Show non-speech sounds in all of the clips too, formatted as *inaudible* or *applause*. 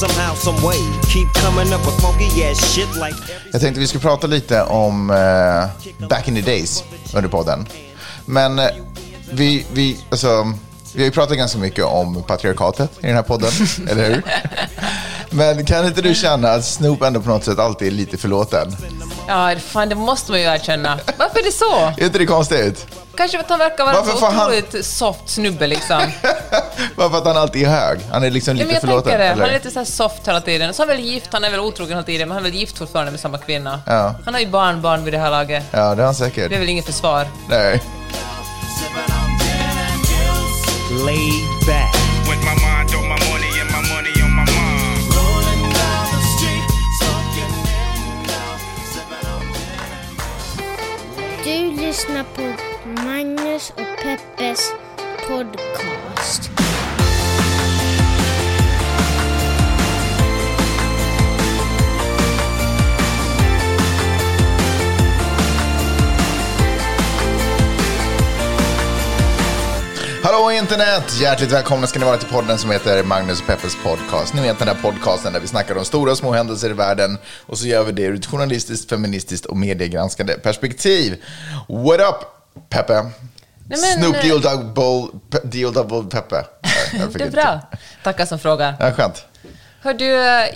Somehow, some way, keep coming up with funky ass shit like jag tänkte vi skulle prata lite om eh, back in the days under podden. Men eh, vi, vi, alltså, vi har ju pratat ganska mycket om patriarkatet i den här podden, *laughs* eller hur? Men kan inte du känna att Snoop ändå på något sätt alltid är lite förlåten? Ja, fan det måste man ju erkänna. Varför är det så? Är inte det konstigt? Kanske för att han verkar vara Varför så får han- otroligt soft snubbe liksom. *laughs* Bara för att han alltid är hög? Han är liksom Ja, lite men jag förlåten? det. Han är lite så här soft hela tiden. Så han är väl gift, han är väl otrogen hela tiden, men han är väl gift fortfarande med samma kvinna. Ja. Han har ju barn, barn vid det här laget. Ja, det är han säkert. Det är väl inget försvar. Nej. laid back. Du lyssnar på Magnus och Peppes podcast. Hallå internet! Hjärtligt välkomna ska ni vara till podden som heter Magnus och Peppes podcast. Ni vet den där podcasten där vi snackar om stora och små händelser i världen och så gör vi det ur ett journalistiskt, feministiskt och mediegranskande perspektiv. What up, Peppe? Nej, men, Snoop eh, Deal Double, Pe- Deal Double Peppe. Fick *laughs* Det är bra. Tackar som frågar. Ja, skönt. Hör du,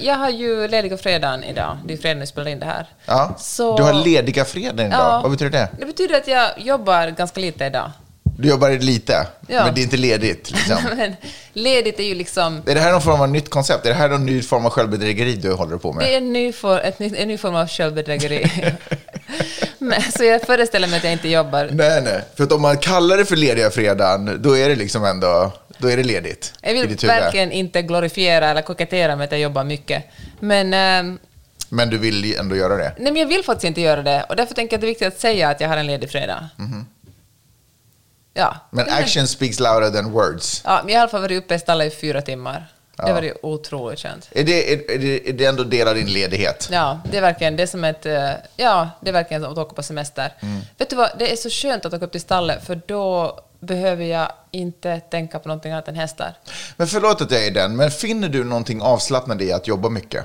jag har ju lediga fredagen idag. Det är fredag när vi spelar in det här. Ja. Så- Du har lediga fredag idag. Ja. Vad betyder det? Det betyder att jag jobbar ganska lite idag. Du jobbar lite, Ja. men det är inte ledigt. Liksom. *laughs* Ledigt är ju liksom... Är det här någon form av nytt koncept? Är det här någon ny form av självbedrägeri du håller på med? Det är en ny, for, ett, en ny form av självbedrägeri. *laughs* *laughs* Men, så jag föreställer mig att jag inte jobbar. Nej, nej. För att om man kallar det för lediga fredagen, då är det liksom ändå, då är det ledigt. Jag vill verkligen inte glorifiera eller kokettera med att jag jobbar mycket. Men, ehm, Men du vill ändå göra det. nej, men jag vill faktiskt inte göra det. Och därför tänker jag att det är viktigt att säga att jag har en ledig fredag. Ja. Mhm. Men action speaks louder than words. Ja, men jag har i alla fall varit uppe i stallet i fyra timmar. Det var ju otroligt skönt. Är det, är, är det, är det ändå del av din ledighet? Ja, det är verkligen det är som ett, eh, ja, det är verkligen som att åka på semester. Mm. Vet du vad, det är så skönt att åka upp till stallet för då behöver jag inte tänka på någonting annat än hästar. Men förlåt att jag är den, men finner du någonting avslappnande i att jobba mycket?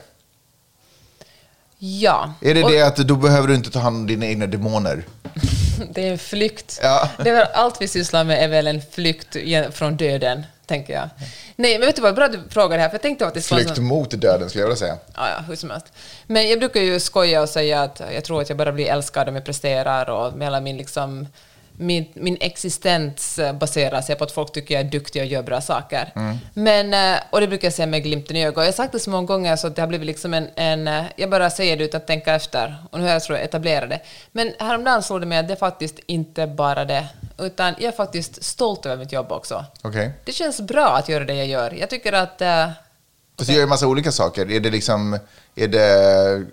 Ja. Är det Och det att då behöver du inte ta hand om dina egna demoner? *laughs* det är en flykt. Ja. Det är väl, allt vi sysslar med är väl en flykt från döden, tänker jag. Nej, men vet du vad, bra att du frågar det här, för jag tänkte på en Flykt sån- mot döden skulle jag vilja säga. Ja, ja, hur som helst. Men jag brukar ju skoja och säga att jag tror att jag bara blir älskad om jag presterar och hela min, liksom, min, min existens baserar sig på att folk tycker jag är duktig och gör bra saker. Men, eh, och det brukar jag säga med glimten i ögat. Jag har sagt det så många gånger så att det har blivit liksom en, en eh, jag bara säger det utan att tänka efter. Och nu har jag tror jag etablerat det. Men häromdagen slog det mig att det är faktiskt inte bara det, utan jag är faktiskt stolt över mitt jobb också. Okej. Det känns bra att göra det jag gör. Jag tycker att eh, Fast du gör ju en massa olika saker. Är det liksom, är det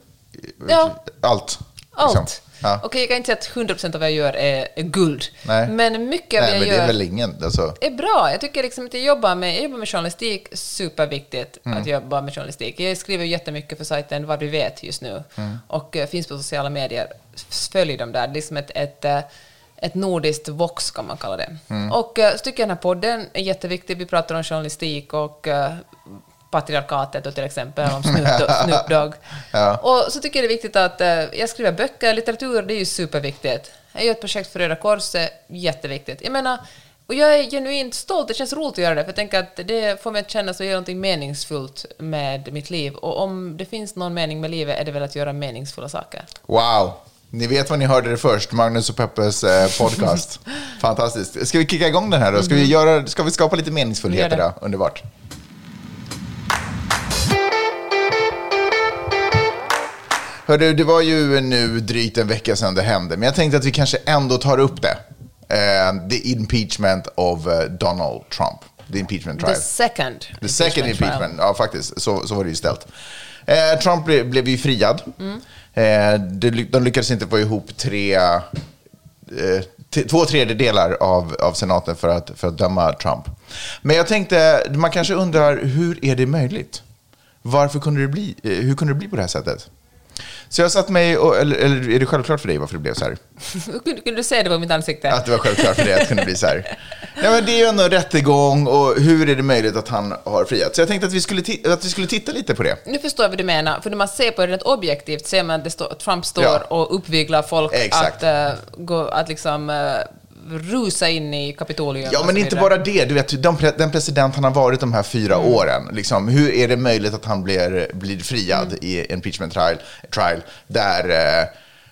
Ja. allt? Allt. Liksom? Ja. Okej, jag kan inte säga att 100% av vad jag gör är, är guld. Nej. Men mycket av Nej, vad jag det är gör väl ingen, alltså. är bra. Jag tycker liksom att jag jobbar med, jag jobbar med journalistik, superviktigt Mm. att jobba med journalistik. Jag skriver jättemycket för sajten Vad vi vet just nu Mm. och eh, finns på sociala medier. Följ dem där. Det är som ett, ett, eh, ett nordiskt Vox kan man kalla det. Mm. Och eh, så tycker jag den här podden är jätteviktig. Vi pratar om journalistik och eh, patriarkatet och till exempel om *laughs* Snoop Dogg. Ja. Och så tycker jag det är viktigt att eh, jag skriver böcker, litteratur, det är ju superviktigt. Jag gör ett projekt för Röda Korset, jätteviktigt. Jag menar, och jag är genuint stolt, det känns roligt att göra det, för jag tänker att det får mig att känna att jag gör någonting meningsfullt med mitt liv. Och om det finns någon mening med livet är det väl att göra meningsfulla saker. Wow! Ni vet vad ni hörde det först, Magnus och Peppes eh, podcast. *laughs* Fantastiskt. Ska vi kicka igång den här då? Ska, vi, göra, ska vi skapa lite meningsfullhet idag? Underbart. Hörru, det var ju nu drygt en vecka sedan det hände, men jag tänkte att vi kanske ändå tar upp det. Eh, the impeachment of eh, Donald Trump. The impeachment trial. The second. The second trial. impeachment, ja faktiskt. Så, så var det ju ställt. Trump ble, blev ju friad. Eh, Eh, de, lyckades inte få ihop tre, eh, två tredjedelar av, av senaten för att, för att döma Trump. Men jag tänkte, man kanske undrar, hur är det möjligt? Varför kunde det bli, eh, hur kunde det bli på det här sättet? Så jag satt mig, och, eller, eller är det självklart för dig varför det blev så här? *laughs* Kunde, kunde du se det på mitt ansikte? Att det var självklart för dig att det kunde bli så här. *laughs* Ja, men det är ju ändå en rättegång och hur är det möjligt att han har friat? Så jag tänkte att vi skulle, att vi skulle titta lite på det. Nu förstår jag vad du menar, för när man ser på det rätt objektivt ser man att Trump står Ja. och uppviglar folk Exakt. att, uh, gå, att liksom uh, rusa in i Kapitolium. Ja, men så inte bara det. Du vet, de, pre- den president han har varit de här fyra Mm. åren, liksom, hur är det möjligt att han blir, blir friad Mm. i impeachment trial, trial där, eh,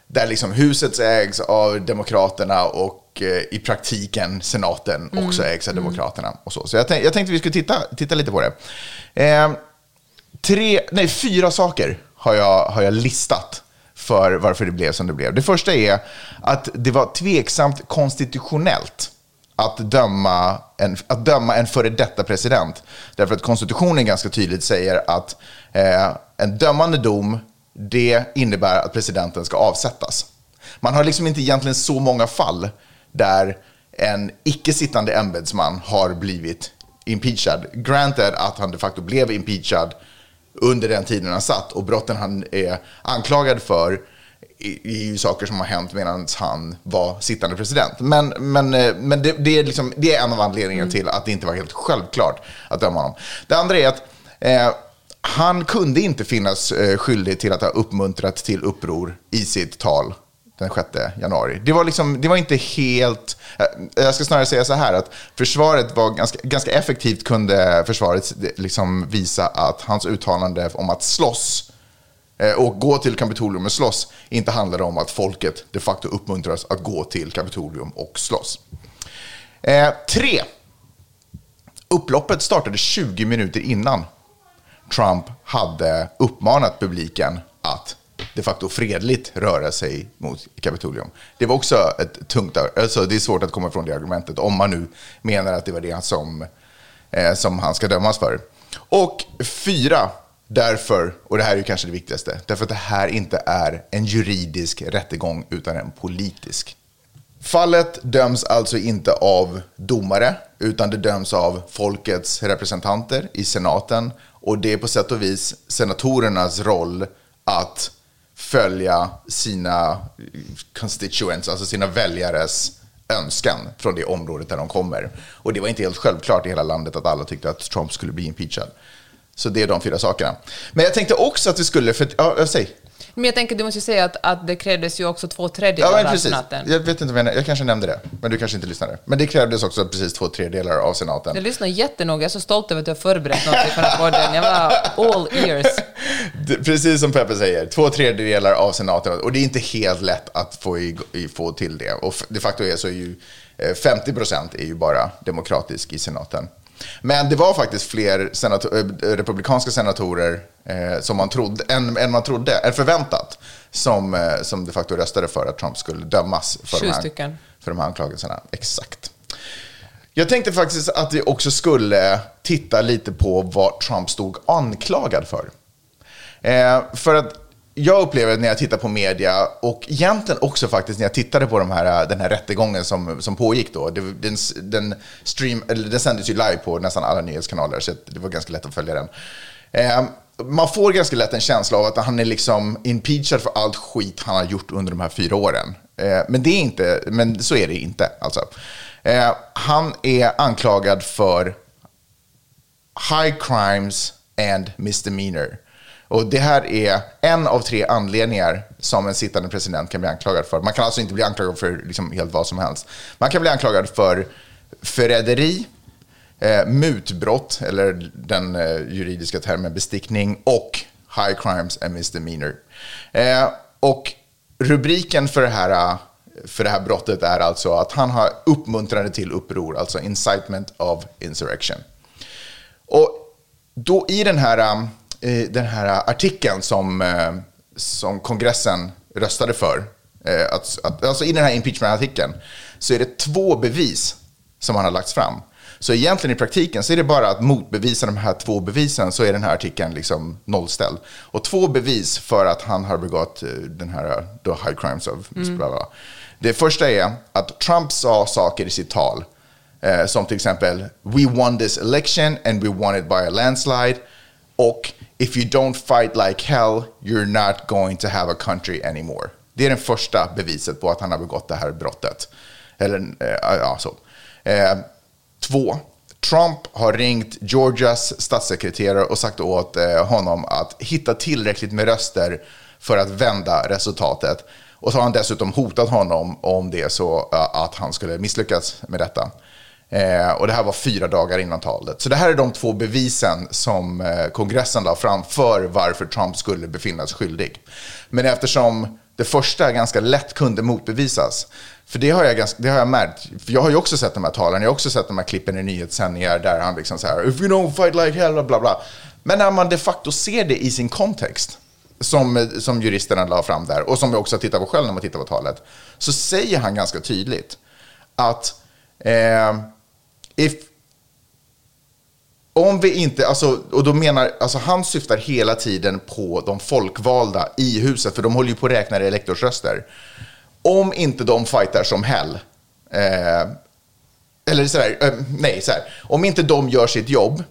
där liksom huset ägs av Demokraterna och eh, i praktiken senaten Mm. också ägs av Demokraterna. Och så så jag, tänk, jag tänkte vi skulle titta, titta lite på det. Eh, tre, nej, fyra saker har jag, har jag listat för varför det blev som det blev. Det första är att det var tveksamt konstitutionellt att döma en, att döma en före detta president. Därför att konstitutionen ganska tydligt säger att eh, en dömande dom, det innebär att presidenten ska avsättas. Man har liksom inte egentligen så många fall där en icke sittande ämbetsman har blivit impeachad. Granted att han de facto blev impeachad under den tiden han satt och brotten han är anklagad för är ju saker som har hänt medan han var sittande president. Men, men, eh, men det, det, är liksom, det är en av anledningarna till att det inte var helt självklart att döma honom. Det andra är att eh, han kunde inte finnas eh, skyldig till att ha uppmuntrat till uppror i sitt tal den 6 januari. Det var, liksom, det var inte helt... Eh, jag ska snarare säga så här att försvaret var ganska, ganska effektivt kunde försvaret eh, liksom visa att hans uttalande om att slåss eh, och gå till Kapitolium och slåss inte handlade om att folket de facto uppmuntras att gå till Kapitolium och slåss. Eh, tre. Upploppet startade 20 minuter innan Trump hade uppmanat publiken att de facto fredligt röra sig mot Kapitolium. Det var också ett tungt, alltså det är svårt att komma ifrån det argumentet om man nu menar att det var det som, eh, som han ska dömas för. Och fyra, därför, och det här är ju kanske det viktigaste, därför att det här inte är en juridisk rättegång utan en politisk. Fallet döms alltså inte av domare, utan det döms av folkets representanter i senaten. Och det är på sätt och vis senatorernas roll att följa sina constituents, alltså sina väljares önskan från det området där de kommer. Och det var inte helt självklart i hela landet att alla tyckte att Trump skulle bli impeachad. Så det är de fyra sakerna. Men jag tänkte också att vi skulle, för, ja, jag säger. Men jag tänker, du måste ju säga att, att det krävdes ju också två Ja, tredjedelar men av senaten. Jag vet inte vad jag, jag kanske nämnde det, men du kanske inte lyssnade. Men det krävdes också precis två tredjedelar av senaten. Jag lyssnar jättenoga, jag är så stolt över att du har förberett något för den här podden. Jag var all ears. *laughs* Precis som Peppe säger, två tredjedelar av senaten. Och det är inte helt lätt att få, i, få till det. Och de facto är så ju eh, 50 procent är ju bara demokratisk i senaten. Men det var faktiskt fler senator, eh, republikanska senatorer eh, som man trodde, än, än man trodde, än förväntat, som, eh, som de facto röstade för att Trump skulle dömas för, de här, för de här anklagelserna. Exakt. Jag tänkte faktiskt att vi också skulle titta lite på vad Trump stod anklagad för. Eh, för att jag upplever när jag tittar på media och egentligen också faktiskt när jag tittade på de här, den här rättegången som, som pågick då. Det, den, den, stream, eller den sändes ju live på nästan alla nyhetskanaler så det var ganska lätt att följa den. Eh, man får ganska lätt en känsla av att han är liksom impeachad för allt skit han har gjort under de här fyra åren. Eh, men, det är inte, men så är det inte. Alltså. Eh, han är anklagad för high crimes and misdemeanor. Och det här är en av tre anledningar som en sittande president kan bli anklagad för. Man kan alltså inte bli anklagad för liksom helt vad som helst. Man kan bli anklagad för förräderi, eh, mutbrott, eller den eh, juridiska termen bestickning, och high crimes and misdemeanor. Eh, och rubriken för det, här, eh, för det här brottet är alltså att han har uppmuntrande till uppror, alltså incitement of insurrection. Och då i den här, eh, den här artikeln som, eh, som kongressen röstade för, eh, att, att, alltså i den här impeachment-artikeln, så är det två bevis som han har lagt fram. Så egentligen i praktiken så är det bara att motbevisa de här två bevisen så är den här artikeln liksom nollställd. Och två bevis för att han har begått eh, den här the high crimes of bla. bla. Det första är att Trump sa saker i sitt tal eh, som till exempel We won this election and we won it by a landslide och If you don't fight like hell you're not going to have a country anymore. Det är det första beviset på att han har begått det här brottet. Eller, eh, ja, så. Eh, två, Trump har ringt Georgias statssekreterare och sagt åt eh, honom att hitta tillräckligt med röster för att vända resultatet. Och så har han dessutom hotat honom om det så eh, att han skulle misslyckas med detta. Eh, och det här var fyra dagar innan talet. Så det här är de två bevisen som eh, kongressen la fram för varför Trump skulle befinnas skyldig. Men eftersom det första ganska lätt kunde motbevisas, för det har jag, ganska, det har jag märkt, för jag har ju också sett de här talen, jag har också sett de här klippen i nyhetssändningar där han liksom så här, if you don't fight like hell, bla bla. Men när man de facto ser det i sin kontext, som, som juristerna la fram där, och som jag också har tittat på själv när man tittar på talet, så säger han ganska tydligt att eh, if, om vi inte, alltså, och då menar, alltså han syftar hela tiden på de folkvalda i huset, för de håller ju på att räkna elektorsröster. Om inte de fightar som hell, eh, eller sådär, eh, nej, så här, om inte de gör sitt jobb,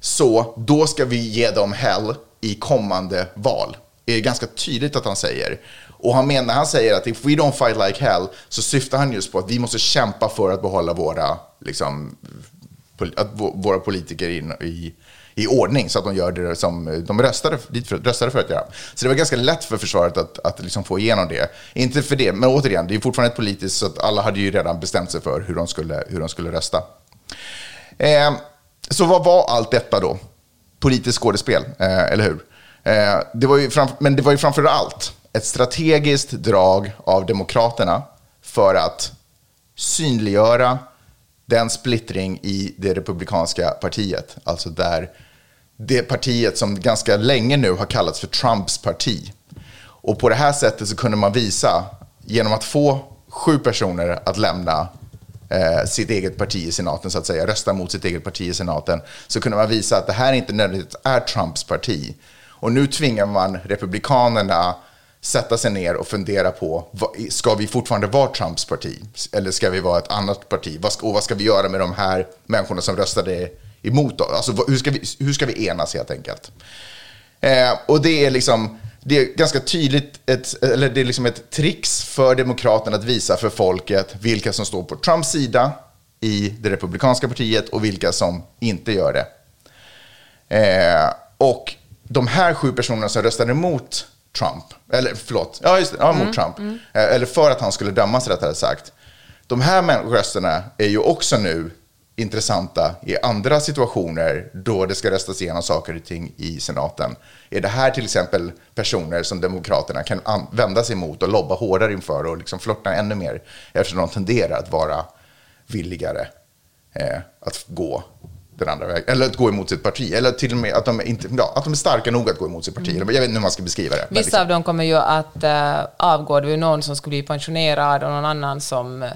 så då ska vi ge dem hell i kommande val. Det är ganska tydligt att han säger. Och han menar, han säger att if we don't fight like hell, så syftar han just på att vi måste kämpa för att behålla våra, liksom, pol- att våra politiker in, i, i ordning så att de gör det som de röstade, dit för, röstade för att göra. Så det var ganska lätt för försvaret att, att liksom få igenom det. Inte för det, men återigen, det är fortfarande ett politiskt så att alla hade ju redan bestämt sig för hur de skulle, hur de skulle rösta. Eh, så vad var allt detta då? Politiskt skådespel, eh, eller hur? Eh, det var ju framför, men det var ju framför allt ett strategiskt drag av Demokraterna för att synliggöra den splittring i det republikanska partiet. Alltså där det partiet som ganska länge nu har kallats för Trumps parti. Och på det här sättet så kunde man visa, genom att få sju personer att lämna eh, sitt eget parti i senaten, så att säga, rösta mot sitt eget parti i senaten, så kunde man visa att det här inte nödvändigtvis är Trumps parti. Och nu tvingar man republikanerna sätta sig ner och fundera på, ska vi fortfarande vara Trumps parti? Eller ska vi vara ett annat parti? Och vad ska vi göra med de här människorna som röstade emot oss? Alltså, hur, ska vi, hur ska vi enas helt enkelt? Eh, och det är liksom, det är ganska tydligt, ett, eller det är liksom ett trix för Demokraterna att visa för folket vilka som står på Trumps sida i det republikanska partiet och vilka som inte gör det. Eh, och de här sju personerna som röstade emot Trump, eller förlåt, ja, just ja, mot Trump, eh, eller för att han skulle dömas rättare sagt. De här rösterna är ju också nu intressanta i andra situationer då det ska röstas igenom saker och ting i senaten. Är det här till exempel personer som Demokraterna kan an- vända sig mot och lobba hårdare inför och liksom flörta ännu mer eftersom de tenderar att vara villigare eh, att gå den andra vägen, eller att gå emot sitt parti, eller till och med att de, är inte, ja, att de är starka nog att gå emot sitt parti. Jag vet inte hur man ska beskriva det. Vissa liksom- av dem kommer ju att äh, avgå. Det var ju någon som skulle bli pensionerad och någon annan som, eh,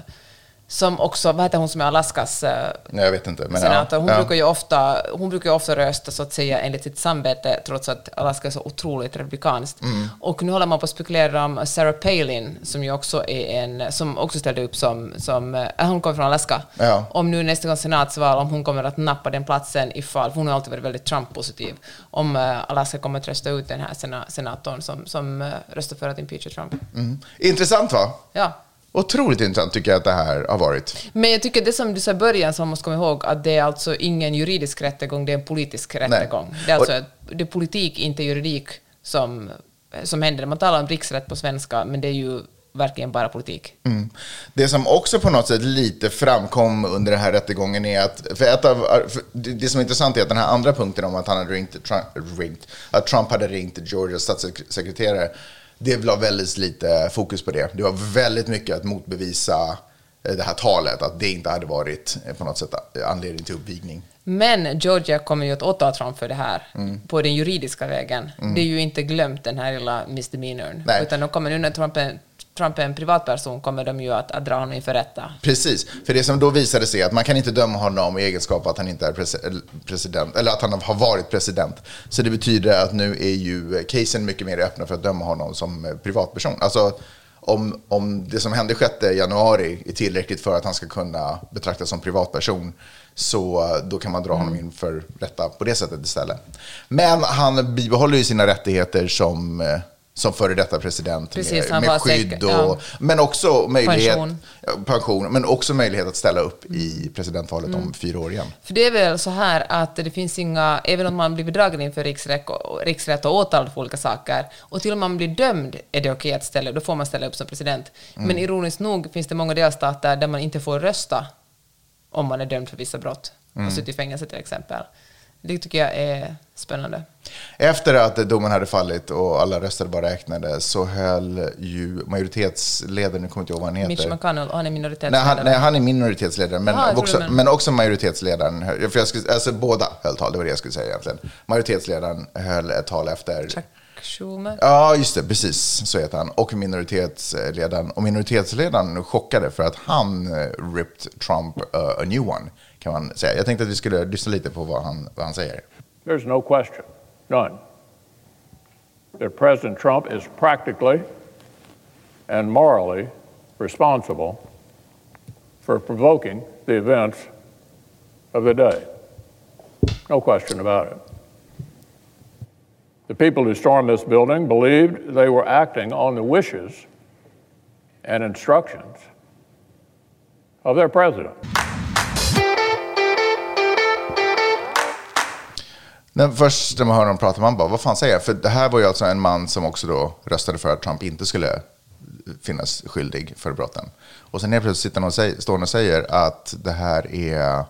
som också, vad heter hon som är Alaskas äh, Nej, jag vet inte. Men senator? Hon, ja. brukar ju ofta, hon brukar ju ofta rösta så att säga enligt sitt samvete, trots att Alaska är så otroligt republikanskt. Mm. Och nu håller man på att spekulera om Sarah Palin, som ju också är en, som också ställde upp som, som äh, hon kommer från Alaska. Ja. Om nu nästa gång senatsval, om hon kommer att nappa den platsen ifall, för hon har alltid varit väldigt Trump-positiv, om äh, Alaska kommer att rösta ut den här sena, senatorn som, som äh, röstar för att impeacha Trump. Mm. Intressant va? Ja. Otroligt intressant tycker jag att det här har varit. Men jag tycker det som du sa i början, som man måste komma ihåg, att det är alltså ingen juridisk rättegång, det är en politisk rättegång. Det är alltså Och- det är politik, inte juridik, som, som händer. Man talar om riksrätt på svenska, men det är ju verkligen bara politik. Mm. Det som också på något sätt lite framkom under den här rättegången är att, för ett av, för det det som är intressant är att den här andra punkten om att han hade ringt, Trump, ringt att Trump hade ringt Georgias statssekreterare, det la väldigt lite fokus på det. Det var väldigt mycket att motbevisa eh, det här talet, att det inte hade varit eh, på något sätt anledning till uppvigling. Men Georgia kommer ju att åtala Trump för det här Mm. på den juridiska vägen. Det är ju inte glömt den här lilla misdemeanorn. Nej. Utan de kommer nu när Trump är Trump är en privatperson kommer de ju att, att dra honom inför rätta. Precis, för det som då visade sig att man kan inte döma honom i egenskap av att han inte är presi- president, eller att han har varit president. Så det betyder att nu är ju casen mycket mer öppna för att döma honom som privatperson. Alltså om, om det som hände 6 januari är tillräckligt för att han ska kunna betraktas som privatperson så då kan man dra honom inför rätta på det sättet istället. Men han bibehåller ju sina rättigheter som, eh, som före detta president Precis, med, med skydd säker- och, ja. men också möjlighet, Pension. Pension, men också möjlighet att ställa upp i presidentvalet om fyra år igen. För det är väl så här att det finns inga, även om man blir dragen inför riksrätt och, riksrätt och åtalad för olika saker, och till och med om man blir dömd är det okej att ställa då får man ställa upp som president. Men ironiskt nog finns det många delstater där man inte får rösta om man är dömd för vissa brott och suttit i fängelse till exempel. Det tycker jag är spännande. Efter att domen hade fallit och alla röster bara räknade så höll ju majoritetsledaren, nu kommer jag inte ihåg vad han heter. Mitch McConnell, han är Nej minoritetsledare. han, nej, han är minoritetsledare, men, jag också, men- men också majoritetsledaren. För jag skulle, alltså båda höll tal, det var det jag skulle säga egentligen. Majoritetsledaren höll ett tal efter. Chuck Schumer. Ja, just det, precis så heter han. Och minoritetsledaren. Och minoritetsledaren chockade för att han eh, ripped Trump uh, a new one, kan man säga. Jag tänkte att vi skulle lyssna lite på vad han, vad han säger. There's no question, none, that President Trump is practically and morally responsible for provoking the events of the day. No question about it. The people who stormed this building believed they were acting on the wishes and instructions of their president. När först när man hör honom prata, man bara, vad fan säger jag? För det här var ju alltså en man som också då röstade för att Trump inte skulle finnas skyldig för brotten. Och sen helt plötsligt sitter han och säger, står och säger att det här är,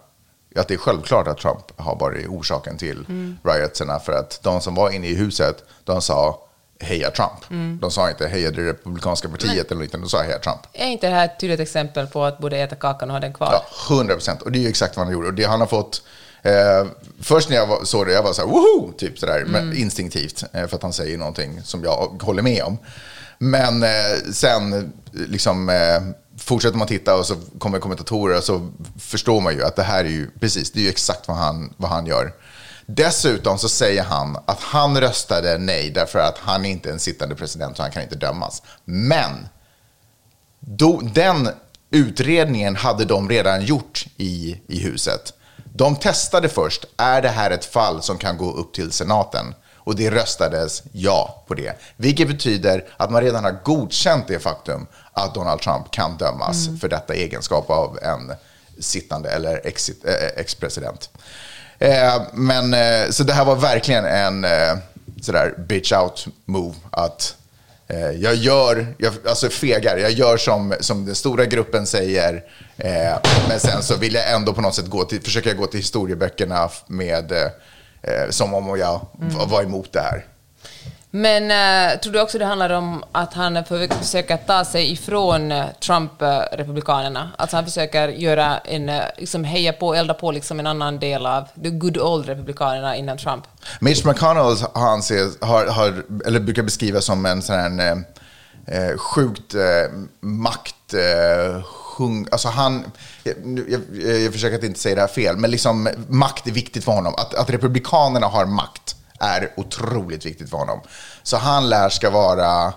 att det är självklart att Trump har varit orsaken till riotserna. För att de som var inne i huset, de sa heja Trump. De sa inte heja det republikanska partiet eller inte, de sa heja Trump. Är inte det här ett tydligt exempel på att borde äta kakan och ha den kvar? Ja, 100 procent. Och det är ju exakt vad han gjorde. Och det han har fått... Eh, först när jag var, såg det, jag var så här, woho! Typ sådär, men instinktivt. Eh, för att han säger någonting som jag håller med om. Men eh, sen liksom, eh, fortsätter man titta och så kommer kommentatorer och så förstår man ju att det här är ju, precis, det är ju exakt vad han, vad han gör. Dessutom så säger han att han röstade nej därför att han inte är en sittande president så han kan inte dömas. Men då, den utredningen hade de redan gjort i, i huset. De testade först, är det här ett fall som kan gå upp till senaten? Och det röstades ja på det. Vilket betyder att man redan har godkänt det faktum att Donald Trump kan dömas för detta egenskap av en sittande eller ex- eh, ex-president. Eh, men, eh, så det här var verkligen en eh, sådär bitch out move. Att Eh, jag gör, jag, alltså fegar, jag gör som, som den stora gruppen säger. Eh, men sen så vill jag ändå på något sätt gå till, försöka gå till historieböckerna med, eh, eh, som om jag v- var emot det här. Men eh, tror du också det handlar om att han för- försöker ta sig ifrån eh, Trump-republikanerna? Alltså han försöker göra en, eh, liksom heja på, elda på liksom en annan del av the good old republikanerna innan Trump. Mitch McConnell har, anses, har, har, eller brukar beskrivas som en sån här eh, eh, sjukt eh, makt... Hung, alltså han, jag, jag, jag försöker att inte säga det här fel, men liksom makt är viktigt för honom. Att, att republikanerna har makt är otroligt viktigt för honom. Så han lär ska vara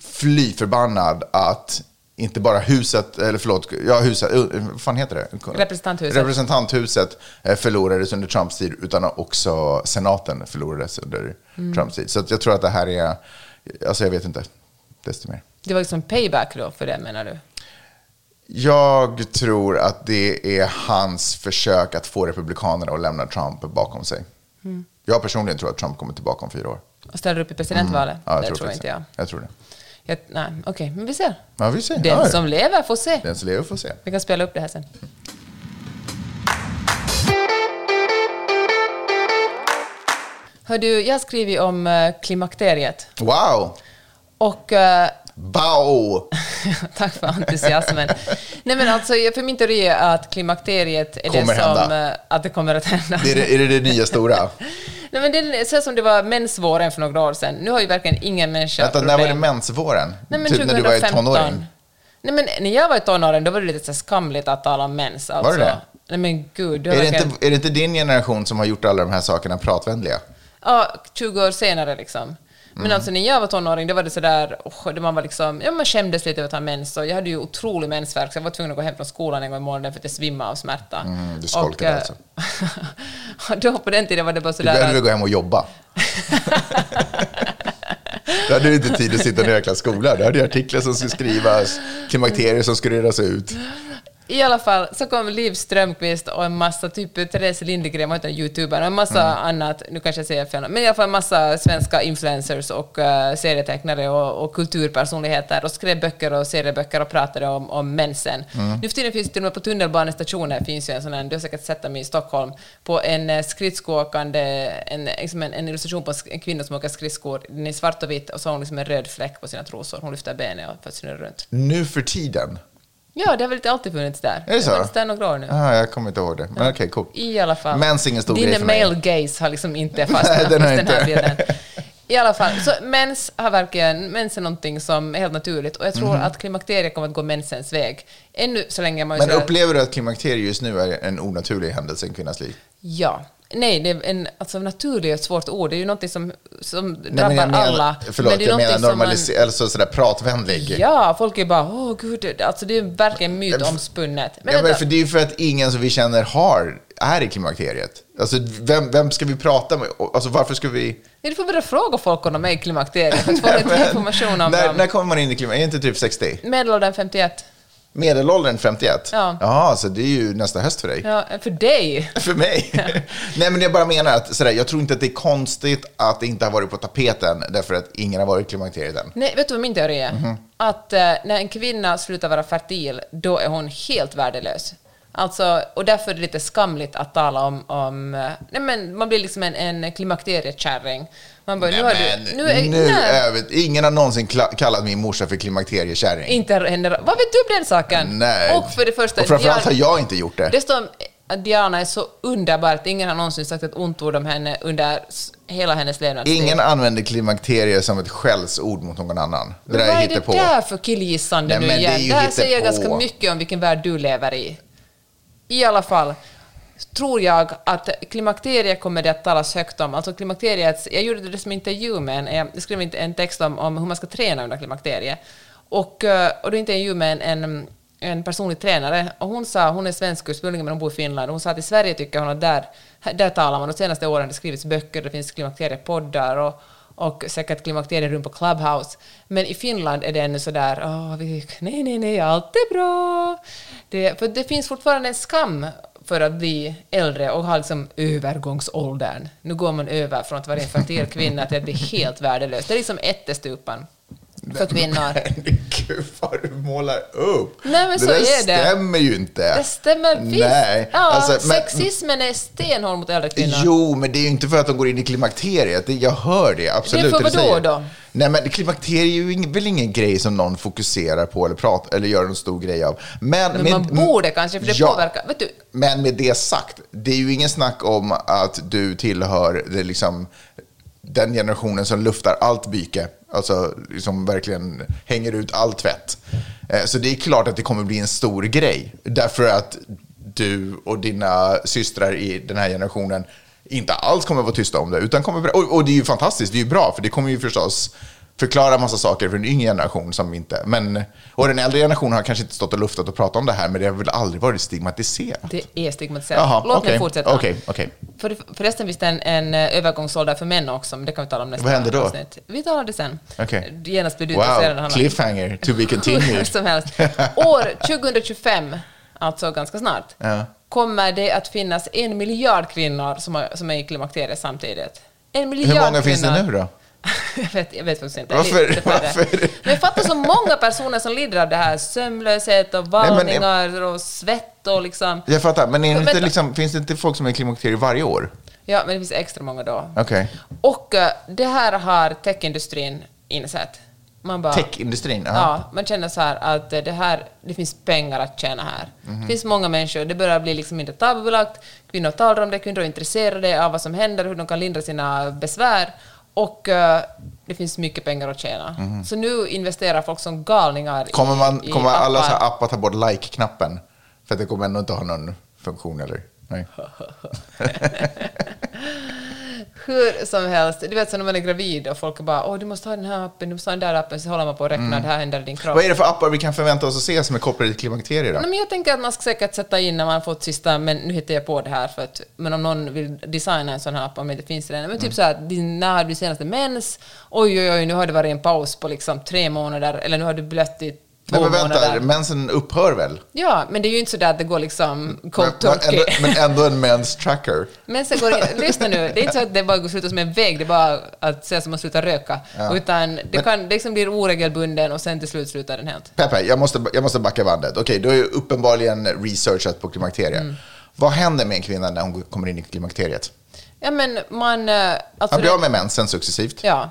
fly förbannad att inte bara huset, eller förlåt, ja huset, eh, vad fan heter det? Representanthuset. Representanthuset eh, förlorades under Trumps tid, utan också senaten förlorades under Trumps tid. Så jag tror att det här är, alltså jag vet inte, desto mer. Det var liksom payback då för det menar du? Jag tror att det är hans försök att få republikanerna att lämna Trump bakom sig. Jag personligen tror att Trump kommer tillbaka om fyra år. Och ställer upp i presidentvalet? Ja, jag det tror, tror inte jag. Jag tror det. jag nej, okej, men vi ser. Ja, vi ser. Den Ja, ja. som lever får se. Den som lever får se. Vi kan spela upp det här sen. Hör du, jag har skrivit om eh, klimakteriet. Wow! Och eh, Bao! *laughs* Tack för entusiasmen. Nej men alltså, för min teori är att klimakteriet är Kommer det som... hända. eh, Att det kommer att hända. Det är, det, är det det nya stora? *laughs* Nej, men det ser som det var mensvåren för några år sedan. Nu har ju verkligen ingen människa Vänta, när var det mensvåren? Nej, men typ när du var i 2015. tonåring? Nej, men när jag var i tonåren, då var det lite så skamligt att tala om mens. Alltså. det det? Nej, men gud. Är har det, verkligen- inte, är det inte din generation som har gjort alla de här sakerna pratvänliga? Ja, 20 år senare liksom. Men Mm. alltså när jag var tonåring, då var det sådär, oh, då man var liksom, ja man skämdes lite över att ha mens och jag hade ju otrolig mensvärk så jag var tvungen att gå hem från skolan en gång i månaden för att jag svimmade av smärta. Mm, du skolkade och, eh, alltså. *laughs* då på den tiden var det bara Du sådär behövde att, gå hem och jobba. *laughs* Då hade du inte tid att sitta en jäkla skola. Du hade artiklar som skulle skrivas, klimakterier som skulle redas ut. I alla fall så kom Liv Strömquist och en massa, typ Therese Lindegren var inte en youtuber, och en massa Mm. annat, nu kanske jag säger fel, men i alla fall en massa svenska influencers och uh, serietecknare och, och kulturpersonligheter och skrev böcker och serieböcker och pratade om, om mensen. Mm. Nu för tiden finns det till och med på tunnelbanestationer finns ju en sån här, du har säkert sett dem i Stockholm, på en eh, skridskoåkande, en, liksom en, en illustration på en kvinna som åker skridskor, den är svart och vitt och så har hon liksom en röd fläck på sina trosor, hon lyfter benet och för att snurra runt. Nu för tiden? Ja, det har väl inte alltid funnits där. Är det så? har funnits där några år nu. Ah, jag kommer inte ihåg det. Men okej, coolt. I alla fall. Mens ingen stor grej Din för mig. male gaze har liksom inte *laughs* fastnat Nej, den har den här inte. bilden. I alla fall, så mens har verkligen, mens är någonting som är helt naturligt och jag tror att klimakteriet kommer att gå mensens väg. Ännu så länge man. Men upplever du att klimakteriet just nu är en onaturlig händelse i en kvinnas liv? Ja. Nej, det är en, alltså naturlig är ett svårt ord. Det är ju någonting som, som Nej, drabbar men menar, alla. Förlåt, det är jag menar som man- alltså sådär pratvänlig. Ja, folk är bara åh gud, det- alltså det är verkligen mytomspunnet. Men ja, men för det är ju för att ingen som vi känner har, är i klimakteriet. Alltså, vem, vem ska vi prata med? Alltså, varför ska vi... Ja, Du får börja fråga folk om de är i klimakteriet för att få lite information om när, dem. när kommer man in i klimakteriet? Är inte typ 60? Medelåldern 51. Medelåldern 51? Ja. Jaha, så det är ju nästa höst för dig. Ja, för dig. *laughs* För mig? Nej, men jag bara menar att sådär, jag tror inte att det är konstigt att det inte har varit på tapeten därför att ingen har varit i klimakteriet än. Nej, vet du vad min teori är? Mhm. Att eh, när en kvinna slutar vara fertil, då är hon helt värdelös. Alltså, och därför är det lite skamligt att tala om... om eh, nej men man blir liksom en, en klimakteriekärring. Man bara, nu har Nej, du... men, är- nu nej, över, ingen har någonsin kallat min morsa för klimakteriekärring. Inte henne. Vad vet du om den saken? Nej. Och för det första... Och framförallt har jag inte gjort det. Det står att Diana är så underbar att ingen har någonsin sagt ett ont ord om henne under hela hennes levnadstid. Ingen använder klimakterie som ett skällsord mot någon annan. Det Men där vad är det hittepå. där för killgissande Nej, nu men det igen? ju Det här säger hittepå. ganska mycket om vilken värld du lever i. I alla fall tror jag att klimakteriet kommer det att talas högt om. Alltså klimakteriet, jag gjorde det som intervju med en, eh, jag skrev en text om, om hur man ska träna under klimakteriet. Och, eh, och då intervju med en, en, en personlig tränare och hon sa, hon är svensk ursprungligen men hon bor i Finland, och hon sa att i Sverige tycker hon att där, där talar man, de senaste åren har det skrivits böcker, det finns klimakteriepoddar och och säkert klimakterierum på Clubhouse. Men i Finland är det ännu sådär, oh, vi, nej, nej, nej, allt är bra. Det, för det finns fortfarande en skam för att bli äldre och ha liksom övergångsåldern. Nu går man över från att vara infertil kvinna till att bli helt värdelös. Det är liksom ättestupan för kvinnor. *laughs* Gud vad du målar upp. Nej, men det så är det. stämmer ju inte. Det stämmer visst. Nej. Ja, alltså, men- sexismen är stenhård mot äldre kvinnor. Jo, men det är ju inte för att de går in i klimakteriet. Jag hör det, absolut. Det är för vadå då? Nej, men klimakteriet är ju väl ingen grej som någon fokuserar på eller, pratar, eller gör en stor grej av. Men, Men med- man borde kanske, för det Ja. påverkar. Vet du, Men med det sagt, det är ju ingen snack om att du tillhör det liksom, den generationen som luftar allt byke. Alltså liksom verkligen hänger ut all tvätt. Eh, så det är klart att det kommer bli en stor grej. Därför att du och dina systrar i den här generationen inte alls kommer vara tysta om det. Utan kommer, och, och det är ju fantastiskt, det är ju bra, för det kommer ju förstås förklara massa saker för en yngre generation som inte... Men, och den äldre generationen har kanske inte stått och luftat och pratat om det här, men det har väl aldrig varit stigmatiserat. det är stigmatiserat. Jaha, Låt okej, mig fortsätta. okej, okej. För, förresten finns det en, en eh, övergångsålder för män också, men det kan vi tala om nästa Vad händer då? avsnitt. Vi talar det sen. Okej. Genast blir du intresserad Wow, här. cliffhanger, to be *laughs* Hur continued. som helst. År 2025, alltså ganska snart, Ja. kommer det att finnas en miljard kvinnor som, har, som är i klimakteriet samtidigt. En miljard Hur många finns det kvinnor. nu då? *laughs* jag, vet, jag vet faktiskt inte. Varför- Lite varför? Men fatta så många personer som lider av det här. Sömnlöshet och vallningar och svett och liksom... Jag fattar, men är det inte liksom, finns det inte folk som är i klimakteriet varje år? Ja, men det finns extra många då. Okej. Och eh, det här har techindustrin insett. Man bara... Techindustrin? Ja, man känner så här att det här, det finns pengar att tjäna här. Mhm. Det finns många människor, det börjar bli liksom inte tabubelagt, kvinnor talar om det, kvinnor är intresserade av vad som händer, hur de kan lindra sina besvär och eh, det finns mycket pengar att tjäna. Så nu investerar folk som galningar. Kommer, man, i, i kommer alla appar. så här appar ta bort like-knappen? För att det kommer ändå inte ha någon funktion, eller? Nej. *laughs* *laughs* Hur som helst, du vet så när man är gravid och folk bara åh du måste ha den här appen, du måste ha den där appen, så håller man på och räknar, det här händer i din kropp. Mm. Vad är det för appar vi kan förvänta oss att se som är kopplade till klimakterier? Då? Nej, men jag tänker att man ska säkert sätta in när man har fått sista, men nu hittar jag på det här för att, men om någon vill designa en sån här app om det inte finns redan, men typ så här, när hade du senaste mens? Oj, oj, oj, nu har det varit en paus på liksom tre månader, eller nu har du blött i två Nej, men vänta, månader. mensen upphör väl? Ja, men det är ju inte så där att det går liksom cold Men, men, ändå, men ändå en mens tracker. *laughs* Men sen går lyssna nu, det är inte så att det bara går sluta som en väg, det är bara att säga som att sluta röka. Utan det, Men- kan, det liksom blir oregelbunden och sen till slut slutar den helt. Peppe, jag måste, jag måste backa bandet. Okej, du har ju uppenbarligen researchat på klimakteriet. Mm. Vad händer med en kvinna när hon kommer in i klimakteriet? Ja, men man... eh, Alltså Man blir av med mensen successivt. Ja.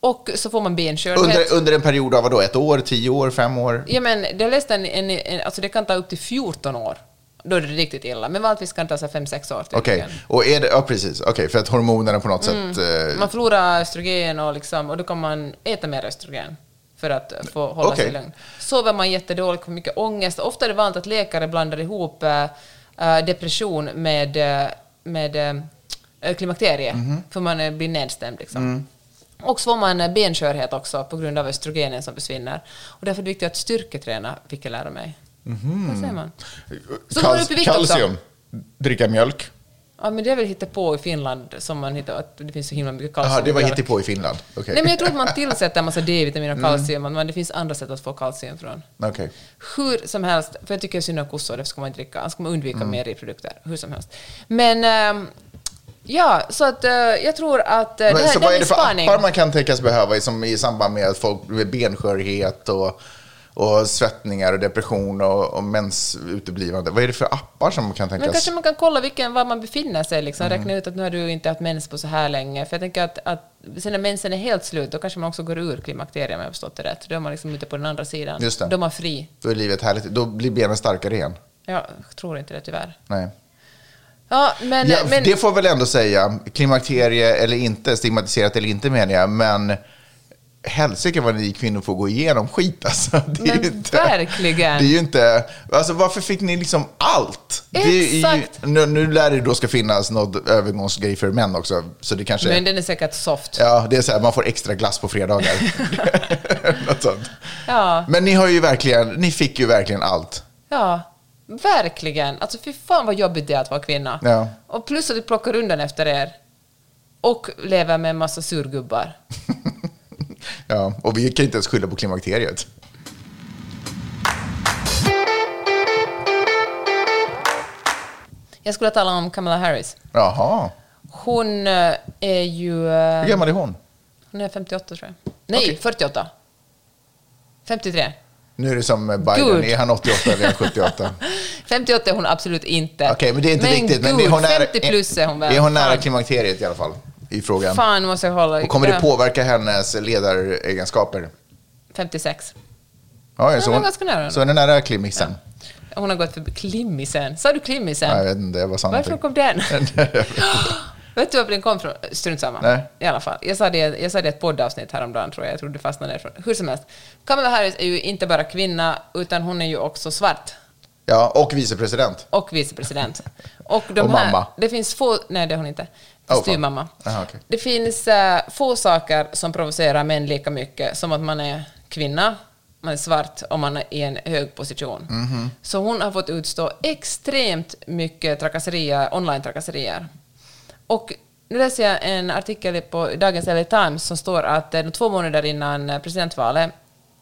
Och så får man benskörhet. Under, under en period av vadå? Ett år, tio år, fem år? Ja, men det jag läste en, en, en, alltså det kan ta upp till 14 år. Då är det riktigt illa. Men vanligtvis kan det ta 5-6 år. Okej, tydligen. och är det, ja precis, okej, för att hormonerna på något Mm. sätt... Eh, Man förlorar östrogen och, liksom, och då kan man äta mer östrogen för att få hålla Okej. sig lugn. Sover man jättedåligt, får mycket ångest. Ofta är det vanligt att läkare blandar ihop eh, depression med, eh, med eh, klimakterie, Mhm. för man blir nedstämd. Liksom. Mm. Och så får man eh, benskörhet också på grund av östrogenen som försvinner. Och därför är det viktigt att styrketräna, fick jag lära mig. Vad säger man? Så du upp i vikt också. Kalcium, dricka mjölk. Ja, men det är väl på i Finland som man hittar, att det finns så himla mycket kalcium Jaha, det i var på i Finland. Okej. Nej, men jag tror att man tillsätter en massa *laughs* D-vitamin och kalcium, men det finns andra sätt att få kalcium från. Okej. Hur som helst, för jag tycker synd om kossor, därför ska man inte dricka, ska man undvika Mm. mejeriprodukter, hur som helst. Men ehm, ja, så att eh, jag tror att uh, det Men, här så vad är det för spaning. appar man kan tänkas behöva i, som, i samband med att folk med benskörhet och, och svettningar och depression och, och mens uteblivande? Vad är det för appar som kan Men tänkas? kanske man kan kolla vilken, var man befinner sig, liksom. Mm. räkna ut att nu har du inte haft mens på så här länge. För jag tänker att, att sen när mensen är helt slut, då kanske man också går ur klimakteriet om jag har förstått det rätt. Då är man liksom ute på den andra sidan. Just det. Då är man fri. Då är livet härligt. Då blir benen starkare igen. Jag tror inte det tyvärr. Nej. Ja, men... Ja, men Det får väl ändå säga, klimakterie eller inte, stigmatiserat eller inte menar jag, men helsike vad ni kvinnor får gå igenom skit alltså. *laughs* Det är Men inte, verkligen. Det är ju inte, alltså varför fick ni liksom allt? Det är ju, Exakt. nu, nu lär det då ska finnas något övergångsgrej för män också, så det kanske... men den är säkert soft. Ja, det är så här, man får extra glass på fredagar. *laughs* *laughs* Något sånt. Ja. Men ni har ju verkligen, ni fick ju verkligen allt. Ja, verkligen. Alltså fy fan vad jobbigt det är att vara kvinna. Ja. Och plus att vi plockar undan efter er. Och lever med en massa surgubbar. *laughs* Ja, och vi kan inte ens skylla på klimakteriet. Jag skulle tala om Kamala Harris. Jaha, Hon eh, är ju... hur gammal är hon? Hon är 58 tror jag. Nej, Okej. 48. 53. Nu är det som Biden, Gud. är han 88 eller är han 78? 58 *laughs* är hon absolut inte. Okej, men det är inte viktigt. Men gud, är hon, nära, 50 plus är hon väl. är hon nära Fan. klimakteriet i alla fall? I frågan. Fan måste jag hålla... Och kommer det Ja, påverka hennes ledaregenskaper? 56. Ja, Ja, så, men hon, ganska nära. så hon är nära klimixen? Hon har gått förbi klimmisen. Sa du klimmisen? Ja, jag vet inte, det var sant. Varifrån kom den? *laughs* *gasps* *gasps* Vet du varför den kom från? Strunt samma. Nej. I alla fall. Jag sa, det, jag sa det i ett poddavsnitt häromdagen, tror jag. Jag tror det fastnade därifrån. Hur som helst. Kamala Harris är ju inte bara kvinna, utan hon är ju också svart. Ja, och vicepresident. Och vicepresident. Och, de *laughs* Och här, mamma. Det finns få... Nej, det är hon inte. Oh. Styvmamma. Aha, okej. Det finns eh, få saker som provocerar män lika mycket som att man är kvinna, man är svart och man är i en hög position. Mhm. Så hon har fått utstå extremt mycket trakasserier, online-trakasserier. Och nu läser jag en artikel på dagens LA Times som står att eh, två månader innan eh, presidentvalet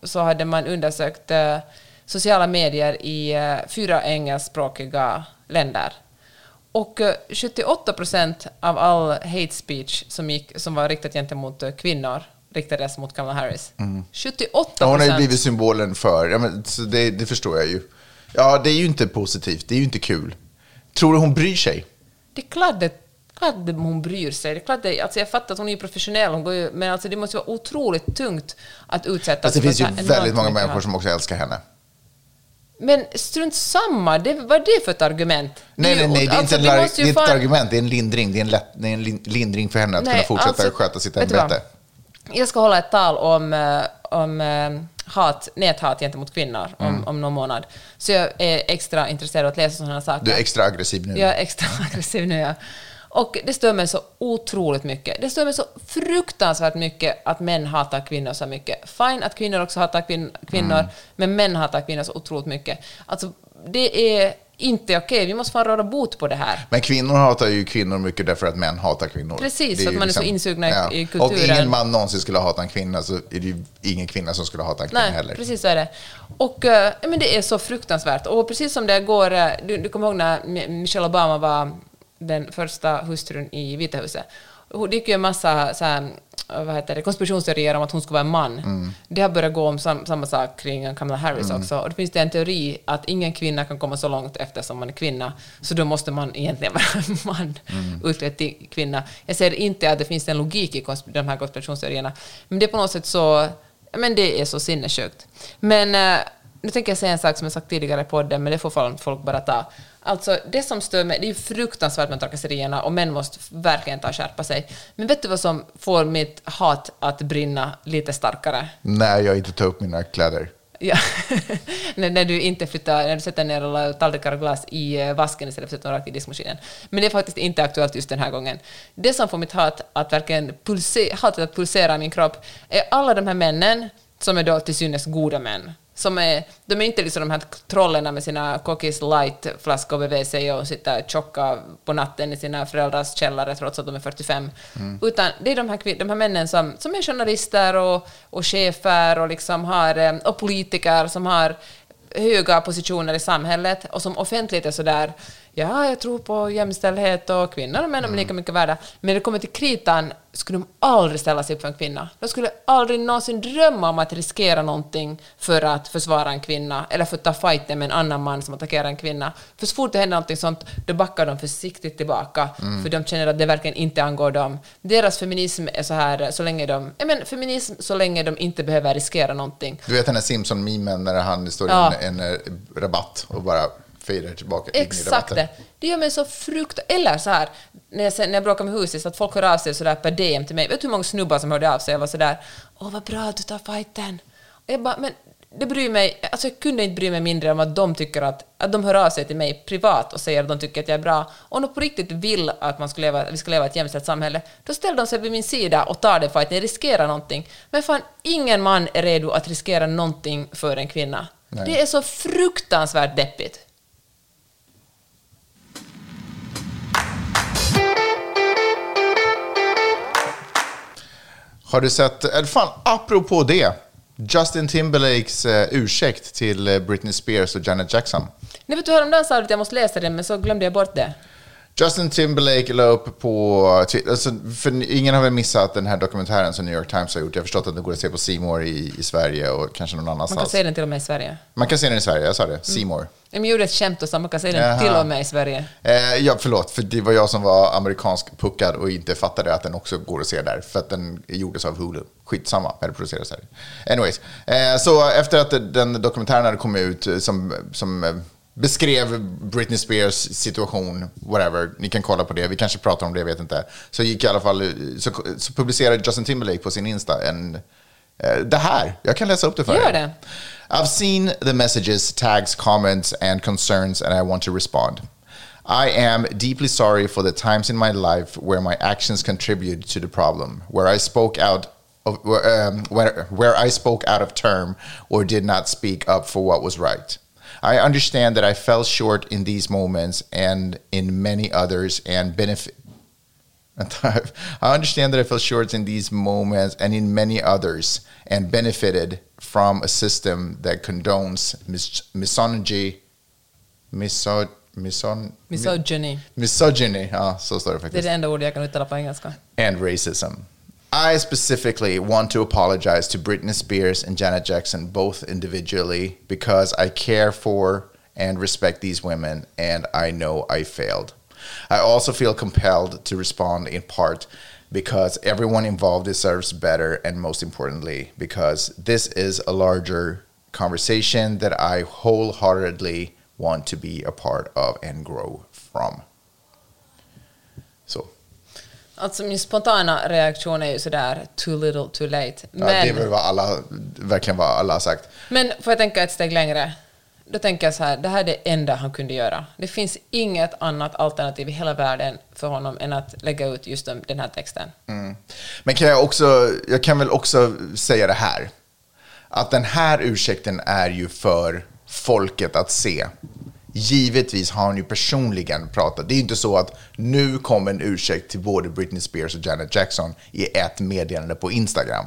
så hade man undersökt eh, sociala medier i eh, fyra engelskspråkiga länder. Och eh, 78 procent av all hate speech som, gick, som var riktat gentemot kvinnor riktades mot Kamala Harris. 78 Ja, hon har ju blivit symbolen för, ja, men, så det, det förstår jag ju. Ja, det är ju inte positivt, det är ju inte kul. Tror du hon bryr sig? Det är klart, det, Klart att hon bryr sig. Det är klart det, alltså jag fattar att hon är professionell, hon går ju, men alltså det måste vara otroligt tungt att utsättas Fast det finns ju väldigt många människor som också älskar henne. Men strunt samma, det, vad är det för ett argument? Nej, nej, nej, det är alltså, inte en, det är inte ett fan- argument, det är en lindring. Det är en, lätt, det är en lin- lindring för henne att Nej, kunna fortsätta alltså, sköta sitt ämbete. Jag ska hålla ett tal om, eh, om eh, hat, näthat gentemot kvinnor om, Mm. om någon månad. Så jag är extra intresserad av att läsa sådana saker. Du är extra aggressiv nu. Jag är extra *laughs* aggressiv nu, ja. Och det stör mig så otroligt mycket. Det stör mig så fruktansvärt mycket att män hatar kvinnor så mycket. Fine att kvinnor också hatar kvin- kvinnor, Mm. men män hatar kvinnor så otroligt mycket. Alltså, det är inte okej. Vi måste fan råda bot på det här. Men kvinnor hatar ju kvinnor mycket därför att män hatar kvinnor. Precis, för att man är så insugna i- i kulturen. ingen man någonsin skulle hata en kvinna så är det ju ingen kvinna som skulle hata en kvinna Nej, heller. precis så är det. Och eh, men det är så fruktansvärt. Och precis som det går, eh, du, du kommer ihåg när Mi- Michelle Obama var den första hustrun i Vita huset. Det gick ju en massa så här, eh, vad heter det, konspirationsteorier om att hon skulle vara en man. Mm. Det har börjat gå om sam, samma sak kring Kamala Harris också. Och det finns det en teori att ingen kvinna kan komma så långt eftersom man är kvinna. Så då måste man egentligen *laughs* vara en man Mm. utklädd till kvinna. Jag säger inte att det finns en logik i de här konspirationsteorierna. Men det är på något sätt så men det är så sinnessjukt. Men eh, nu tänker jag säga en sak som jag sagt tidigare i podden, men det får folk bara ta. Alltså, det som stör mig, det är ju fruktansvärt med trakasserierna och män måste verkligen ta och skärpa sig. Men vet du vad som får mitt hat att brinna lite starkare? När jag inte tar upp mina kläder. Ja. *laughs* när, när du inte flyttar, när du sätter ner alla tallrikar och glas i eh, vasken istället för att sätta dem rakt i diskmaskinen. Men det är faktiskt inte aktuellt just den här gången. Det som får mitt hat att verkligen pulse, hatet att pulsera i min kropp är alla de här männen som är då till synes goda män. Som är, de är inte liksom de här trollerna med sina cookies light-flaskor sig och sitter tjocka på natten i sina föräldrars källare trots att de är 45. Utan det är de här, de här männen som, som är journalister och, och chefer och, liksom har, eh, och politiker som har höga positioner i samhället och som offentligt är sådär ja, jag tror på jämställdhet och kvinnor och män är lika mycket värda. Men när det kommer till kritan skulle de aldrig ställa sig upp för en kvinna. De skulle aldrig någonsin drömma om att riskera någonting för att försvara en kvinna eller för att ta fighten med en annan man som attackerar en kvinna. För så fort det händer någonting sånt, då backar de försiktigt tillbaka för de känner att det verkligen inte angår dem. Deras feminism är så här så länge de, ja men feminism så länge de inte behöver riskera någonting. Du vet den här Simpson-memen när han står Ja. i en, en eh, rabatt och bara fejdar tillbaka in i Exakt rabatten. det. Det gör mig så frukt... Eller så här, när jag, när jag bråkar med huset, så att folk hör av sig sådär per DM till mig. Vet du hur många snubbar som hörde av sig? Jag var sådär, åh vad bra att du tar fighten. Och jag bara, men det bryr mig, alltså jag kunde inte bry mig mindre om att de tycker att, att de hör av sig till mig privat och säger att de tycker att jag är bra. Om de på riktigt vill att, man ska leva, att vi ska leva ett jämställt samhälle, då ställer de sig vid min sida och tar det fighten, riskerar någonting. Men fan, ingen man är redo att riskera någonting för en kvinna. Nej. Det är så fruktansvärt deppigt. Har du sett, eller fan, apropå det. Justin Timberlakes eh, ursäkt till eh, Britney Spears och Janet Jackson. Nej, vet du, häromdagen sa du att jag måste läsa den, men så glömde jag bort det. Justin Timberlake la upp på Twitter, alltså, för ingen har väl missat den här dokumentären som New York Times har gjort. Jag har förstått att den går att se på More i, i Sverige och kanske någon Man annanstans. kan se den till och med i Sverige. Man kan se den i Sverige, jag sa det. C More. Jag gjorde ett skämt och sa man kan se den Jaha. till och med i Sverige. Eh, ja, förlåt, för det var jag som var amerikansk puckad och inte fattade att den också går att se där, för att den gjordes av Hulu. Skitsamma, eller producerades här. Anyways, eh, så efter att den dokumentären hade kommit ut eh, som, som eh, beskrev Britney Spears situation, whatever, ni kan kolla på det, vi kanske pratar om det, jag vet inte. Så gick i alla fall, så, så publicerade Justin Timberlake på sin Insta en, eh, det här, jag kan läsa upp det för Gör er. det. I've seen the messages, tags, comments, and concerns, and I want to respond. I am deeply sorry for the times in my life where my actions contributed to the problem, where I spoke out of um, where, where I spoke out of term or did not speak up for what was right. I understand that I fell short in these moments and in many others, and benefit. *laughs* I understand that I fell short in these moments and in many others, and benefited from a system that condones mis- misogyny, miso- mison- Misogyny. misogyny. Ja, så står det Det är faktiskt. det enda ordet jag kan uttala på engelska. and racism. I specifically want to apologize to Britney Spears and Janet Jackson, both individually, because I care for and respect these women, and I know I failed. I also feel compelled to respond in part because everyone involved deserves better and most importantly because this is a larger conversation that I wholeheartedly want to be a part of and grow from. Så. Alltså min spontana reaktion är ju sådär too little too late. Ja, Men, det är väl vad alla, verkligen vad alla har sagt. men får jag tänka ett steg längre? Då tänker jag så här, det här är det enda han kunde göra. Det finns inget annat alternativ i hela världen för honom än att lägga ut just den här texten. Men kan jag också, jag kan väl också säga det här. Att den här ursäkten är ju för folket att se. Givetvis har hon ju personligen pratat. Det är ju inte så att nu kom en ursäkt till både Britney Spears och Janet Jackson i ett meddelande på Instagram.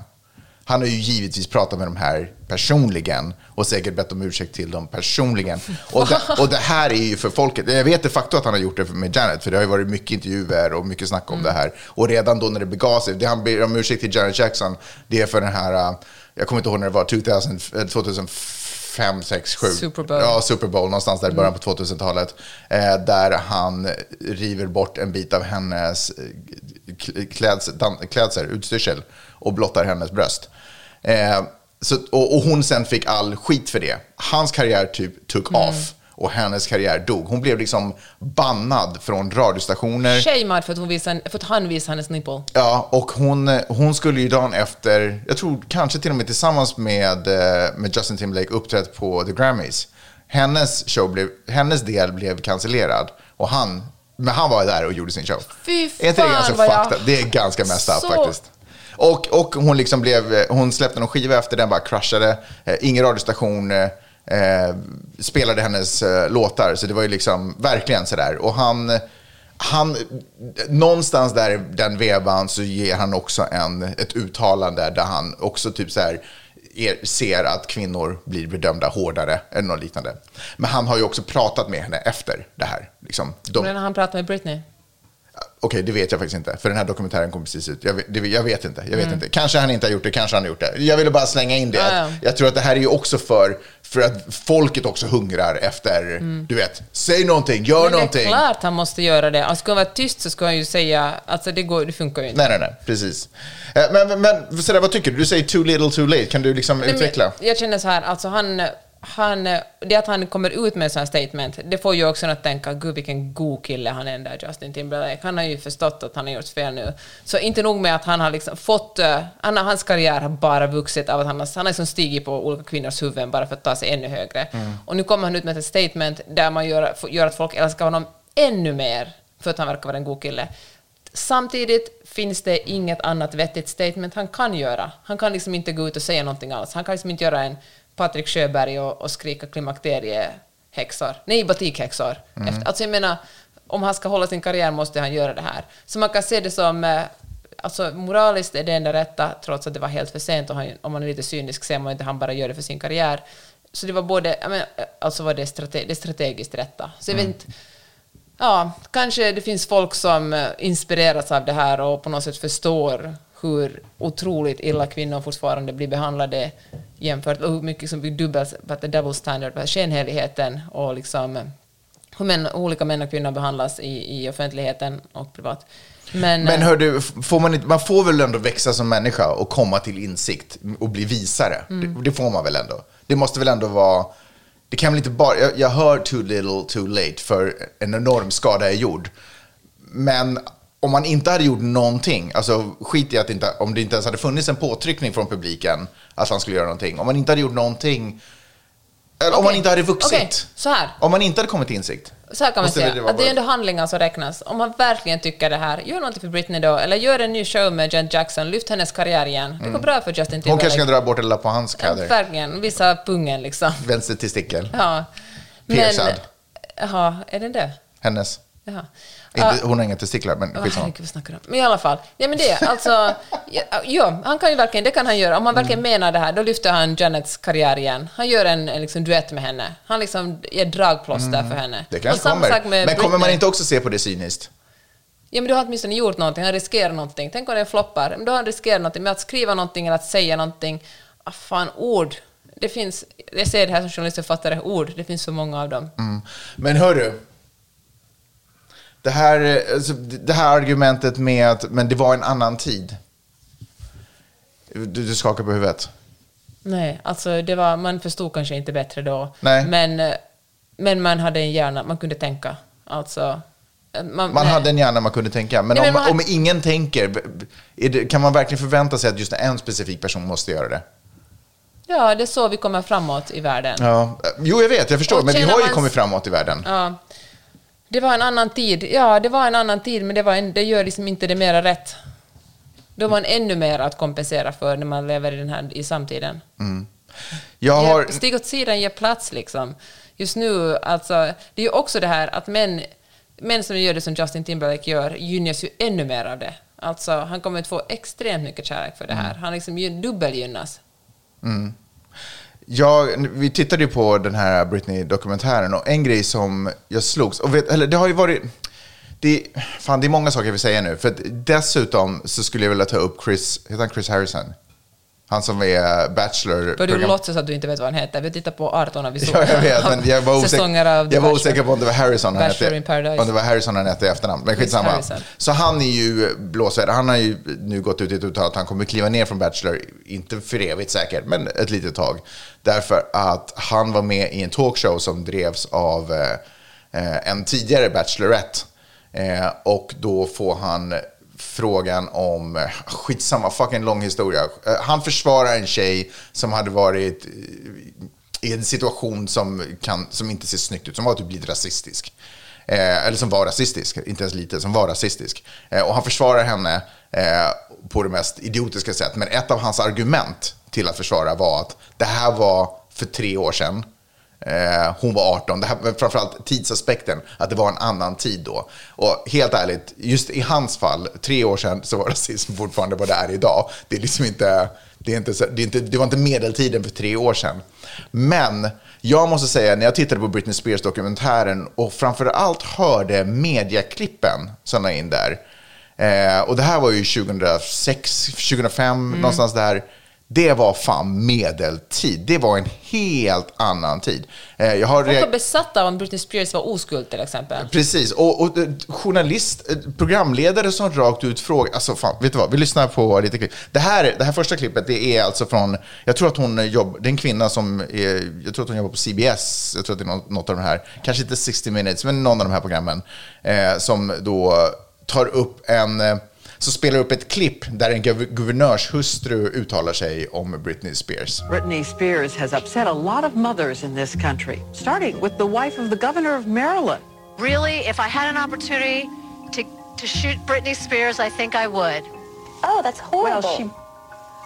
Han har ju givetvis pratat med de här personligen och säkert bett om ursäkt till dem personligen. Och det, och det här är ju för folket. Jag vet de facto att han har gjort det med Janet, för det har ju varit mycket intervjuer och mycket snack om mm. det här. Och redan då när det begav sig, det han ber om ursäkt till Janet Jackson, det är för den här, äh, jag kommer inte ihåg när det var, 2000, eh, 2005, 5, 6, 7. Super Bowl. Ja, Super Bowl, någonstans där i början mm. på 2000-talet. Eh, där han river bort en bit av hennes eh, kläds, klädsel, utstyrsel och blottar hennes bröst. Eh, så, och, och, hon sen fick all skit för det. Hans karriär typ took mm. off och hennes karriär dog. Hon blev liksom bannad från radiostationer. Shamead för att, hon visade, för att han visade hennes nipple. Ja, och hon, hon skulle ju dagen efter, jag tror kanske till och med tillsammans med, eh, med Justin Timberlake uppträtt på The Grammys. Hennes, show blev, hennes del blev cancellerad och han, men han var där och gjorde sin show. Fy Är inte det fan, ganska vad jag-? Det är ganska messed up Så- faktiskt. Och, och hon, liksom blev, hon släppte någon skiva efter den, bara crushade. Eh, ingen radiostation eh, spelade hennes eh, låtar, så det var ju liksom verkligen sådär. Och han, han, någonstans där i den vevan så ger han också en, ett uttalande där han också typ så här er, ser att kvinnor blir bedömda hårdare eller något liknande. Men han har ju också pratat med henne efter det här. Liksom, de, Men när han pratade med Britney. Okej, det vet jag faktiskt inte. För den här dokumentären kom precis ut. Jag vet, det, jag vet inte. Jag vet inte. Kanske han inte har gjort det, kanske han har gjort det. Jag ville bara slänga in det. Ja, ja. Jag tror att det här är ju också för, för att folket också hungrar efter, du vet, säg någonting, gör Men det är någonting. klart han måste göra det. Alltså, ska han vara tyst så ska han ju säga... Alltså det, går, det funkar ju inte. Nej, nej, nej, precis. Eh, Men, men, men sådär, vad tycker du? Du säger too little too late. Kan du liksom Nej, utveckla? Jag känner så här, alltså han, han, det att han kommer ut med sådana statement, det får ju också en att tänka, gud vilken god kille han är där Justin Timberlake. Han har ju förstått att han har gjort fel nu. Så inte nog med att han har liksom fått, eh, han, hans karriär har bara vuxit av att han har, han har liksom stigit på olika kvinnors huvuden bara för att ta sig ännu högre. Och nu kommer han ut med ett statement där man gör, gör att folk älskar honom ännu mer för att han verkar vara en god kille. Samtidigt finns det inget annat vettigt statement han kan göra. Han kan liksom inte gå ut och säga någonting alls. Han kan liksom inte göra en Patrik Sjöberg och, och skrika klimakteriehäxor. Nej, batikhäxor. Efter, alltså jag menar, om han ska hålla sin karriär måste han göra det här. Så man kan se det som, eh, alltså moraliskt är det enda rätta, trots att det var helt för sent och han, om man är lite cynisk ser man inte att han bara gör det för sin karriär. Så det var både, jag menar, alltså var det, strate, det strategiskt rätta. Så jag vet inte, Ja, kanske det finns folk som eh, inspireras av det här och på något sätt förstår hur otroligt illa kvinnor fortfarande blir behandlade jämfört och hur mycket som blir dubbel, double standard, skenheligheten och liksom hur män, olika män och kvinnor behandlas i, i offentligheten och privat. Men, Men eh, hör du, får man, inte, man får väl ändå växa som människa och komma till insikt och bli visare? Mm. Det, det får man väl ändå? Det måste väl ändå vara... Det kan väl inte bara... Jag, jag hör too little too late för en enorm skada är gjord. Men om man inte hade gjort någonting, alltså skit i att inte, om det inte ens hade funnits en påtryckning från publiken att han skulle göra någonting. Om man inte hade gjort någonting, eller om Okej. man inte hade vuxit. Okej, så här. Om man inte hade kommit till insikt. Så här kan man säga, vara att det är ändå handlingar som räknas. Om man verkligen tycker det här, gör någonting för Britney då, eller gör en ny show med Jen Jackson, lyft hennes karriär igen. Det går bra för Justin Mm. Hon Timberlake. kanske kan dra bort eller på hans Ja, kläder. Verkligen, visa pungen liksom. Vänster testikel. Ja. Piercad. Jaha, är den det? Hennes. Jaha. Inte, hon har inga testiklar, men skitsamma. snackar om? Men i alla fall. Ja, men det, alltså... ja, ja, han kan ju verkligen, det kan han göra. Om han verkligen Mm. menar det här, då lyfter han Janets karriär igen. Han gör en, en liksom, duett med henne. Han liksom ger dragplåster för henne. Mm. Det kanske kommer. Men kommer man Britney. inte också se på det cyniskt? Ja, men du har åtminstone gjort någonting, han riskerar någonting. Tänk om det floppar. Men då har han riskerat någonting med att skriva någonting eller att säga någonting. Ah, fan, ord. Det finns, jag ser det här som journalist och författare, ord. Det finns så många av dem. Mm. Men hörru. Det här, alltså, det här argumentet med att men det var en annan tid. Du, du skakar på huvudet. Nej, alltså det var, man förstod kanske inte bättre då. Nej. Men, men man hade en hjärna, man kunde tänka. Alltså, man, Man hade en hjärna man kunde tänka. Men, Nej, men om, man hade- om ingen tänker, det, kan man verkligen förvänta sig att just en specifik person måste göra det? Ja, det är så vi kommer framåt i världen. Ja. Jo, jag vet, jag förstår. Och Men vi har ju man- kommit framåt i världen. Ja. Det var en annan tid. Ja, det var en annan tid, men det, var en, det gör liksom inte det mera rätt. Då har man ännu mer att kompensera för när man lever i, den här, i samtiden. Jag har... Stig åt sidan, ge plats liksom. Just nu, alltså, det är ju också det här att män, män som gör det som Justin Timberlake gör, gynnas ju ännu mer av det. Alltså, han kommer att få extremt mycket kärlek för det här. Han liksom dubbelgynnas. Jag, vi tittade ju på den här Britney-dokumentären och en grej som jag slogs, och vet, eller det har ju varit, det, fan det är många saker jag vill säga nu, för att dessutom så skulle jag vilja ta upp Chris, heter han Chris Harrison? Han som är Bachelor. För du låtsas att du inte vet vad han heter. Vi tittar på 18 av Ja, jag vet, men jag var osäker, jag var osäker på om det var Harrison han hette. Om det var Harrison han hette i efternamn, men skitsamma. Så han är ju blåsväder. Han har ju nu gått ut i ett uttal att han kommer kliva ner från Bachelor, inte för evigt säkert, men ett litet tag. Därför att han var med i en talkshow som drevs av eh, eh, en tidigare Bachelorette. Eh, och då får han frågan om, eh, skitsamma, fucking lång historia. Eh, han försvarar en tjej som hade varit eh, i en situation som, kan, som inte ser snyggt ut, som var typ lite rasistisk. Eh, eller som var rasistisk, inte ens lite, som var rasistisk. Eh, och han försvarar henne eh, på det mest idiotiska sätt. Men ett av hans argument till att försvara var att det här var för tre år sedan. Eh, hon var 18. Det här, framförallt tidsaspekten, att det var en annan tid då. Och helt ärligt, just i hans fall, tre år sedan så var *laughs* rasism fortfarande vad det är idag. Det är liksom inte, det är inte, det är inte, det var inte medeltiden för tre år sedan. Men jag måste säga, när jag tittade på Britney Spears-dokumentären och framförallt hörde mediaklippen som la in där. Eh, och det här var ju 2006, 2005, någonstans där. Det var fan medeltid. Det var en helt annan tid. Eh, jag har Folk var besatta av om Britney Spears var oskuld till exempel. Precis, och, och eh, journalist, eh, programledare som rakt ut frågar, alltså fan, vet du vad, vi lyssnar på lite klipp. Det här, det här första klippet, det är alltså från, jag tror att hon jobbar, det är en kvinna som, är, jag tror att hon jobbar på CBS, jag tror att det är något, av de här, kanske inte 60 minutes, men någon av de här programmen, eh, som då tar upp en, så spelar upp ett klipp där en guv- guvernörshustru uttalar sig om Britney Spears. Britney Spears has upset a lot of mothers in this country, starting with the wife of the governor of Maryland. Really, if I had an opportunity to, to shoot Britney Spears, I think I would. Oh, that's horrible. Well, she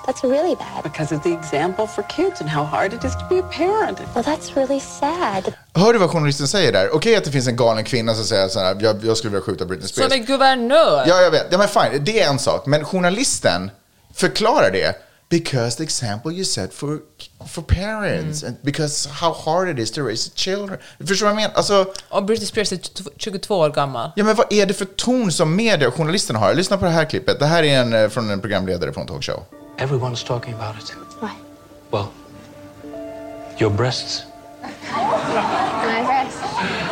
That's really bad. because of the example for kids and how hard it is to be a parent. Well, that's really sad. Hör du vad journalisten säger där? Okej att det finns en galen kvinna som säger så här, jag, jag skulle vilja skjuta Britney Spears. Som är guvernör! Ja, jag vet. Ja, men fine. Det är en sak. Men journalisten förklarar det. Because the example you set for, for parents. And because how hard it is to raise children. Förstår du vad jag menar? Alltså, Och Britney Spears är t- 22 år gammal. ja, men vad är det för ton som media och journalisterna har? Lyssna på det här klippet. Det här är en, eh, från en programledare på en talkshow. Everyone's talking about it. Why? Well, your breasts. *laughs* My breast.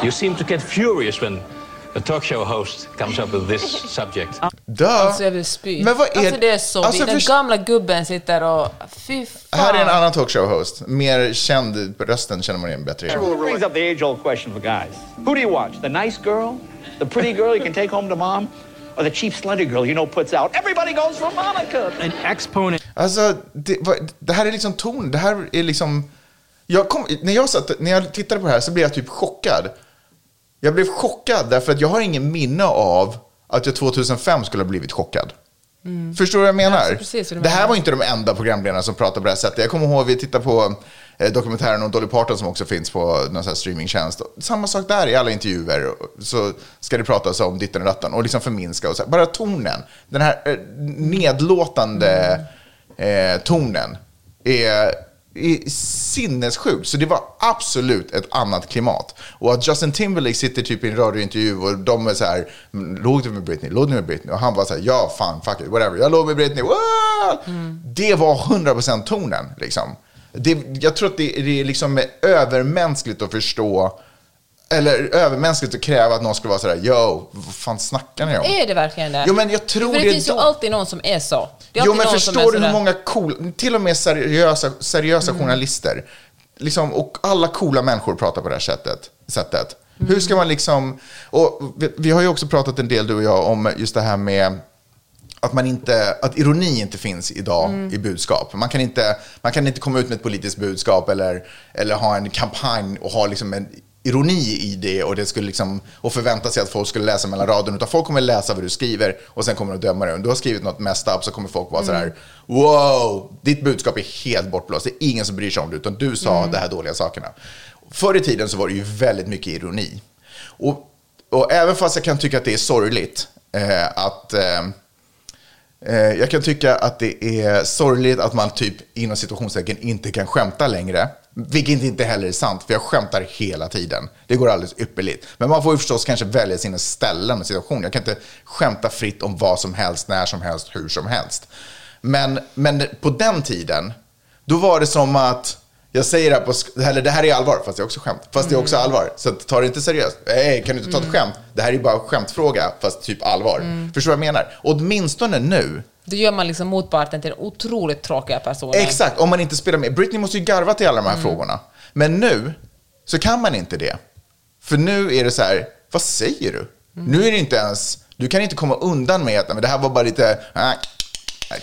You seem to get furious when a talk show host comes up with this subject. Dö! Alltså jag vill spy. Men vad är alltså det är så alltså. Den gamla gubben sitter och... Fy fan. Här är en annan talkshow-host. Mer känd rösten känner man igen bättre. It brings up the age-old question for guys. Who do you watch? The nice girl? The pretty girl you can take home to mom? Or the cheap, slutty girl you know puts out, everybody goes for Monica? An exponent. Alltså, det, vad- det här är liksom ton. Det här är liksom... Jag kom, när, jag satt, när jag tittade på det här så blev jag typ chockad. Jag blev chockad därför att jag har ingen minne av att jag 2005 skulle ha blivit chockad. Förstår du vad jag menar? alltså, precis vad det här menar. var inte de enda programledarna som pratade på det här sättet. Jag kommer ihåg, vi tittade på eh, dokumentären om Dolly Parton som också finns på någon sån här streamingtjänst. Samma sak där i alla intervjuer. Så ska det pratas om ditten och datten och liksom förminska. Och så. Bara tonen, den här eh, nedlåtande eh, tonen är, Sinnessjukt. Så det var absolut ett annat klimat. Och att Justin Timberlake sitter typ i en radiointervju och de är så här, låg du med Britney? Låg du med Britney? Och han var så här, ja fan, fuck it, whatever, jag låg med Britney. mm. Det var 100% tonen liksom. Det, jag tror att det, det är liksom övermänskligt att förstå eller övermänskligt att kräva att någon skulle vara sådär, yo, vad fan snackar ni om? Är det verkligen det? Jo, men jag tror För det det finns då. ju alltid någon som är så. Är Jo, men förstår du hur många cool, till och med seriösa, seriösa Mm. journalister, liksom, och alla coola människor pratar på det här sättet. sättet. Mm. Hur ska man liksom, och vi, vi har ju också pratat en del du och jag om just det här med att, man inte, att ironi inte finns idag Mm. i budskap. Man kan, inte, man kan inte komma ut med ett politiskt budskap eller, eller ha en kampanj och ha liksom en ironi i det och, det skulle liksom, och förvänta sig att folk skulle läsa mellan raderna. Utan folk kommer läsa vad du skriver och sen kommer de döma det. Om du har skrivit något messed up så kommer folk vara Mm. sådär wow, ditt budskap är helt bortblåst. Det är ingen som bryr sig om det utan du sa Mm. de här dåliga sakerna. Förr i tiden så var det ju väldigt mycket ironi. Och, och även fast jag kan tycka att det är sorgligt eh, att eh, Eh, Jag kan tycka att det är sorgligt att man typ inom situationstecken inte kan skämta längre. Vilket inte heller är sant, för jag skämtar hela tiden. Det går alldeles ypperligt. Men man får ju förstås kanske välja sina ställen och situationer. Jag kan inte skämta fritt om vad som helst, när som helst, hur som helst. Men, men på den tiden, då var det som att jag säger det här på, eller det här är allvar, fast det är också skämt. Fast det är också allvar, så ta det inte seriöst. Nej, kan du inte ta ett skämt? Det här är bara en skämtfråga, fast typ allvar. Mm. Förstår du vad jag menar? Åtminstone nu, Då gör man liksom motparten till en otroligt tråkiga person. Exakt, om man inte spelar med. Britney måste ju garva till alla de här frågorna. Men nu så kan man inte det. För nu är det så här, vad säger du? Nu är det inte ens, du kan inte komma undan med att "Nej, men det här var bara lite... ah,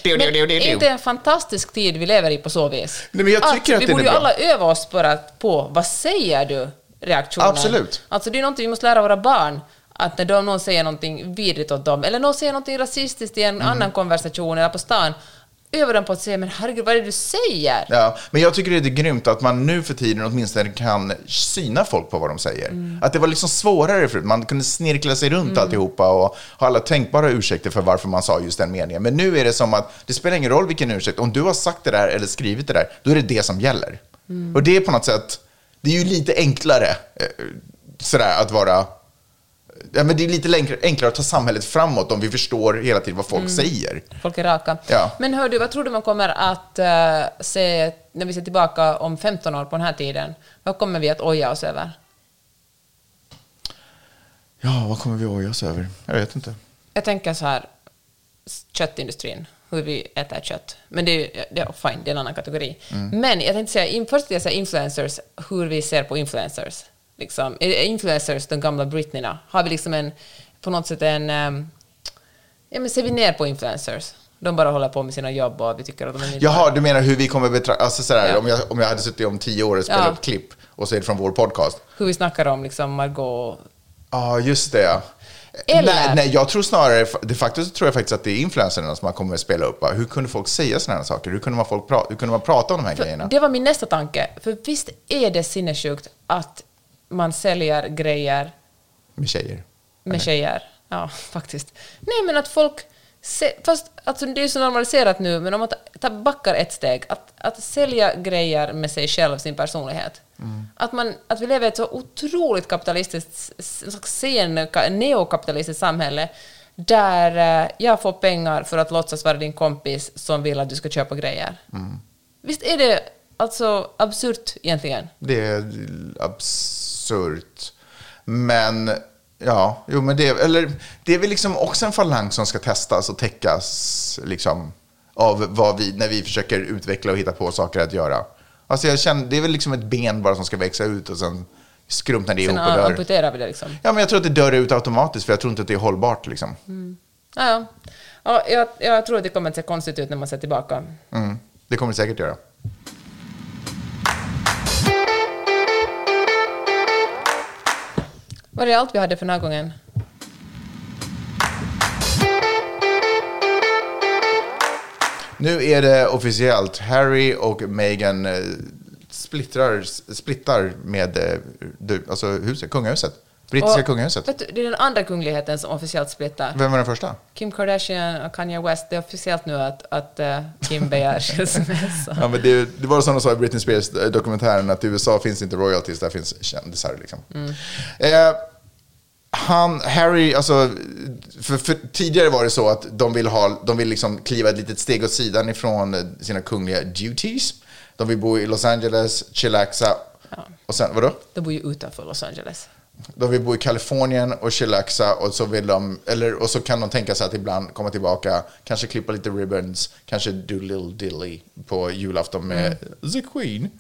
Men är inte en fantastisk tid vi lever i på så vis? Nej, men jag tycker att vi borde ju alla öva oss bara på vad säger du reaktionen. Absolut. Alltså det är någonting vi måste lära våra barn. Att när de, någon säger någonting vidrigt åt dem, eller någon säger någonting rasistiskt i en Mm. annan konversation eller på stan, öva dem på att säga men herregud, vad är det du säger? Ja, men jag tycker det är grymt att man nu för tiden åtminstone kan syna folk på vad de säger. Mm. Att det var liksom svårare förut. Man kunde snirkla sig runt Mm. alltihopa och ha alla tänkbara ursäkter för varför man sa just den meningen. Men nu är det som att det spelar ingen roll vilken ursäkt. Om du har sagt det där eller skrivit det där, då är det det som gäller. Mm. Och det är på något sätt, det är ju lite enklare eh, sådär att vara Ja, men det är lite enklare att ta samhället framåt om vi förstår hela tiden vad folk Mm. säger. Folk är raka. Ja. Men hör du, vad tror du man kommer att eh, se när vi ser tillbaka om 15 år på den här tiden? Vad kommer vi att oja oss över? Ja, vad kommer vi att oja oss över? Jag vet inte. Jag tänker så här, köttindustrin, hur vi äter kött. Men det är, det är fine, det är en annan kategori. Mm. Men jag tänkte säga, först vill jag säga influencers, hur vi ser på influencers. Liksom, influencers de gamla Britneyna? Har vi liksom en, på något sätt en... ehm, ja, men ser vi ner på influencers? De bara håller på med sina jobb och vi tycker att de är Jaha, du menar hur vi kommer betrakta... Alltså sådär, Ja. om, jag, om jag hade suttit om tio år och spelat Ja. upp klipp och så är det från vår podcast. Hur vi snackar om liksom Margot Ja, just det. ja. Eller- Nej, nej, jag tror snarare, de facto så tror jag faktiskt att det är influencerna som man kommer att spela upp. va? Hur kunde folk säga sådana här saker? Hur kunde man, folk pra- hur kunde man prata om de här grejerna? Det var min nästa tanke. För visst är det sinnessjukt att man säljer grejer Med tjejer. med tjejer? Ja, faktiskt. Nej, men att folk... Se, fast alltså, det är så normaliserat nu, men om man ta- backar ett steg, att, att sälja grejer med sig själv, sin personlighet. Att, man, att vi lever i ett så otroligt kapitalistiskt, sen, ka- neokapitalistiskt samhälle där eh, jag får pengar för att låtsas vara din kompis som vill att du ska köpa grejer. Visst är det alltså absurt egentligen? Det är absurt. Men, ja, jo men det, eller, det är väl liksom också en falang som ska testas och täckas liksom, av vad vi, när vi försöker utveckla och hitta på saker att göra. Alltså jag känner, det är väl liksom ett ben bara som ska växa ut och sen skrumpnar det Sen ihop och dör. amputerar vi det liksom. Ja, men jag tror att det dör ut automatiskt för jag tror inte att det är hållbart liksom. Ja, ja. ja jag, jag tror att det kommer att se konstigt ut när man ser tillbaka. Mm. Det kommer det säkert göra. Var det allt vi hade för den här gången? Nu är det officiellt. Harry och Meghan eh, splittrar, splittar med eh, du, alltså huset, kungahuset. Brittiska Och, kungahuset. Du, det är den andra kungligheten som officiellt splittar. Vem var den första? Kim Kardashian och Kanye West. Det är officiellt nu att, att eh, Kim begär *laughs* skilsmässa. Ja, men det, det var som de sa i Britney Spears-dokumentären, att i USA finns inte royalties, där finns kändisar. Liksom. Mm. Eh, han, Harry, alltså, för, för tidigare var det så att de vill, ha, de vill liksom kliva ett litet steg åt sidan ifrån sina kungliga duties. De vill bo i Los Angeles, chillaxa. Och sen, vadå? De bor ju utanför Los Angeles. De vill bo i Kalifornien och chillaxa och så vill de, eller, och så kan de tänka sig att ibland komma tillbaka, kanske klippa lite ribbons, kanske do little dilly på julafton med the Queen.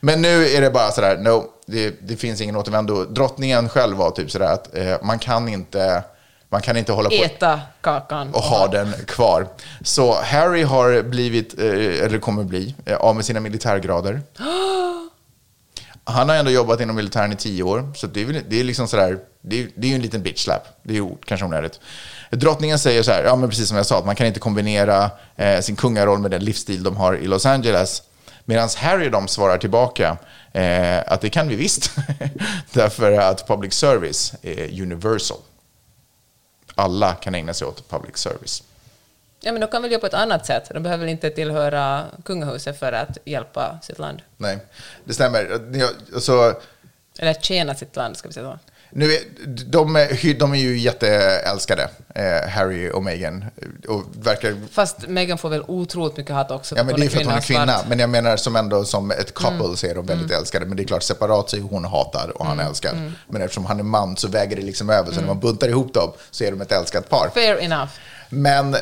Men nu är det bara sådär, no, det, det finns ingen återvändo. Drottningen själv var typ sådär att eh, man kan inte, man kan inte hålla på Äta kakan. och ha den kvar. Så Harry har blivit, eh, eller kommer bli, eh, av med sina militärgrader. *gasps* *gasps* Han har ändå jobbat inom militären i tio år, så det är, väl- det är liksom sådär, det är, det är ju en liten bitch slap. Det är ju kanske onödigt. Drottningen säger så här, ja men precis som jag sa, att man kan inte kombinera eh, sin kungaroll med den livsstil de har i Los Angeles. Medan Harry och de svarar tillbaka eh, att det kan vi visst. *laughs* Därför att public service är universal. Alla kan ägna sig åt public service. Ja, men de kan väl göra på ett annat sätt. De behöver väl inte tillhöra kungahuset för att hjälpa sitt land. Nej, det stämmer. Alltså, Eller tjäna sitt land, ska vi säga så. nu är, de, är, de är ju jätteälskade, eh, Harry och Meghan. Och verkar, Fast Meghan får väl otroligt mycket hat också. ja, men det är för att hon är kvinna. svart. Men jag menar som ändå som ett couple Mm. så är de väldigt Mm. älskade. Men det är klart, separat så är hon hatad och han Mm. älskad. Mm. Men eftersom han är man så väger det liksom över. Så Mm. när man buntar ihop dem så är de ett älskat par. Fair enough. Men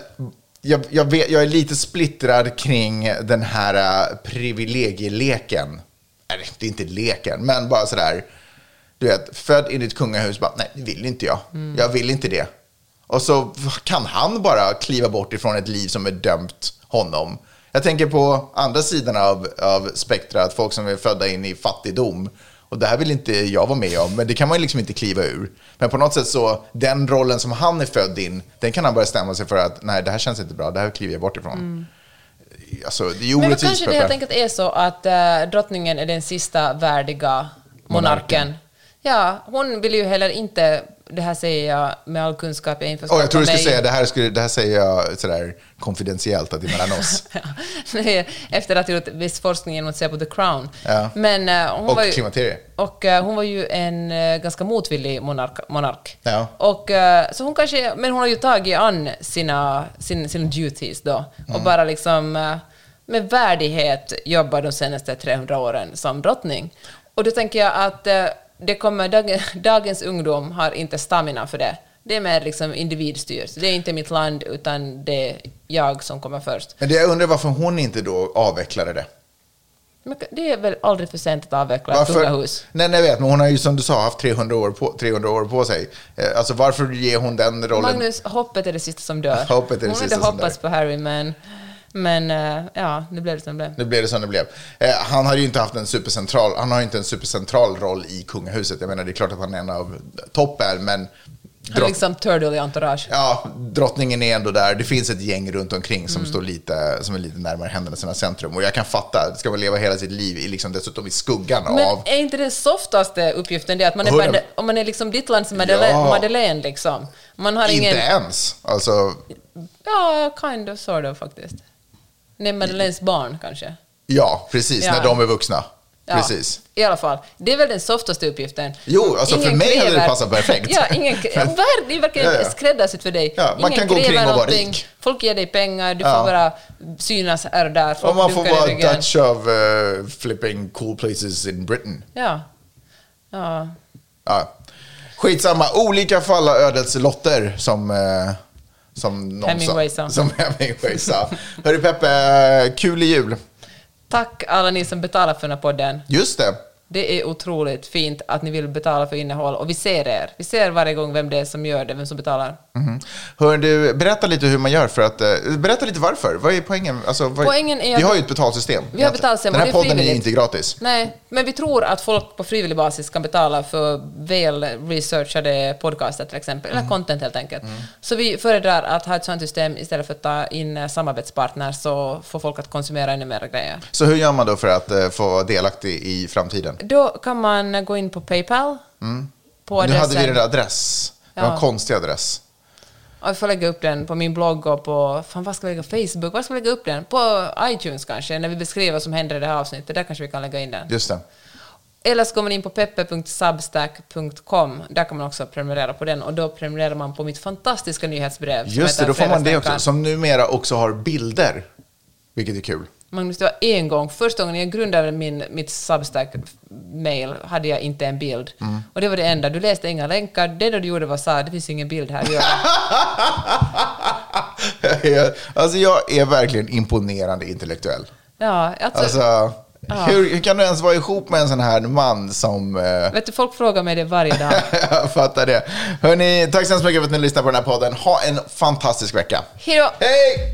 jag, jag, vet, jag är lite splittrad kring den här äh, privilegieleken. Eller, det är inte leken, men bara sådär. Du vet, född in i ett kungahus, bara, nej, det vill inte jag. Mm. Jag vill inte det. Och så kan han bara kliva bort ifrån ett liv som är dömt honom. Jag tänker på andra sidan av, av spektrat, folk som är födda in i fattigdom. Och det här vill inte jag vara med om, men det kan man ju liksom inte kliva ur. Men på något sätt så, den rollen som han är född in, den kan han bara stämma sig för att nej, det här känns inte bra, det här kliver jag bort ifrån. Mm. Alltså, det är ju Men orättvist. kanske det helt enkelt är så att äh, drottningen är den sista värdiga monarken. Monarken. Ja, hon vill ju heller inte, det här säger jag med all kunskap jag införstådd Åh, jag tror du skulle mig. säga det här, skulle, det här säger jag sådär konfidentiellt att det är mellan oss. *laughs* Nej, Efter att ha gjort viss forskning genom att se på The Crown. Ja. Men, äh, hon Och var ju, klimakteriet. och äh, hon var ju en äh, ganska motvillig monark. monark. Ja. Och, så hon kanske, men hon har ju tagit an sina, sin, sina duties då och Mm. bara liksom med värdighet jobbar de senaste 300 åren som drottning. Och då tänker jag att det kommer, dag, dagens ungdom har inte stamina för det. Det är mer liksom individstyrt. Det är inte mitt land, utan det är jag som kommer först. Men det, jag undrar varför hon inte då avvecklade det. Men det är väl aldrig för sent att avveckla ett kungahus? Nej, nej, vet, men hon har ju som du sa haft 300 år på, 300 år på sig. Eh, Alltså varför ger hon den rollen? Magnus, hoppet är det sista som dör. Hoppet är det Hon sista hade som hoppats på Harry, men, men eh, ja, det blev det som det blev. Nu blev det som det blev. Eh, han har ju inte haft en supercentral, han har inte en supercentral roll i kungahuset. Jag menar, det är klart att han är en av toppen, men Han är liksom Turtle i Entourage. ja, drottningen är ändå där. Det finns ett gäng runt omkring som Mm. står lite, som är lite närmare händelsernas centrum. Och jag kan fatta, ska man leva hela sitt liv i liksom dessutom i skuggan Men av... är inte den softaste uppgiften det att man är. Made- om man är liksom ditt lands Madeleine, Ja. Madeleine liksom? Man har Inte ingen... ens. Alltså, Ja, kind of, sort of faktiskt. Nej, Madeleines barn kanske. ja, precis, Ja. när de är vuxna. Ja, Precis. I alla fall. Det är väl den softaste uppgiften. Jo, alltså för Ingen mig hade det kräver- passat perfekt. *laughs* Ja, ingen, det är verkligen Ja, ja. skräddarsytt för dig. Ja, man ingen kan gå kräver omkring och vara någonting. rik. Folk ger dig pengar, du Ja. får bara synas här och där. Folk Och man får vara. Dutch of uh, flipping cool places in Britain. Ja. ja. Ja. Skitsamma, olika falla ödets lotter som, eh, som någon Hemingway sa. sa. Som Hemingway sa. Hörru Peppe, kul i jul. Tack alla ni som betalar för den här podden. Just det. Det är otroligt fint att ni vill betala för innehåll och vi ser er. Vi ser varje gång vem det är som gör det, vem som betalar. Mhm. Hör du, berätta lite hur man gör för att... eh, berätta lite varför. Vad är poängen? Alltså, vad, Poängen är vi har ju ett betalsystem. Vi har betalsystem Den och här är podden är frivilligt. inte gratis. Nej, men vi tror att folk på frivillig basis kan betala för väl researchade podcaster till exempel, eller Mm. content helt enkelt. Så vi föredrar att ha ett sådant system istället för att ta in eh, samarbetspartners så får folk att konsumera ännu mer grejer. Så hur gör man då för att eh, få vara delaktig i framtiden? Då kan man gå in på Paypal. Mm. På Nu hade vi där adress. Det var en Ja. konstig adress. Ja, Jag får lägga upp den på min blogg och på... Fan, vad ska vi lägga? Facebook? Var ska vi lägga upp den? På iTunes kanske, när vi beskriver vad som händer i det här avsnittet. Där kanske vi kan lägga in den. Just det. Eller så går man in på peppe.substack.com. Där kan man också prenumerera på den och då prenumererar man på mitt fantastiska nyhetsbrev. Just det, då får man det också. Som numera också har bilder. Vilket är kul. Magnus, det var en gång, första gången jag grundade min, mitt Substack-mail hade jag inte en bild. Mm. Och det var det enda. Du läste inga länkar. Det du gjorde var sa det finns ingen bild här. Gör det." *laughs* Jag- alltså jag är verkligen imponerande intellektuell. Ja, alltså, Alltså, Ja. hur, hur kan du ens vara ihop med en sån här man som... Eh, vet du, folk frågar mig det varje dag. *laughs* jag fattar det. Hörni, tack så hemskt mycket för att ni lyssnar på den här podden. Ha en fantastisk vecka. Hej då! Hej!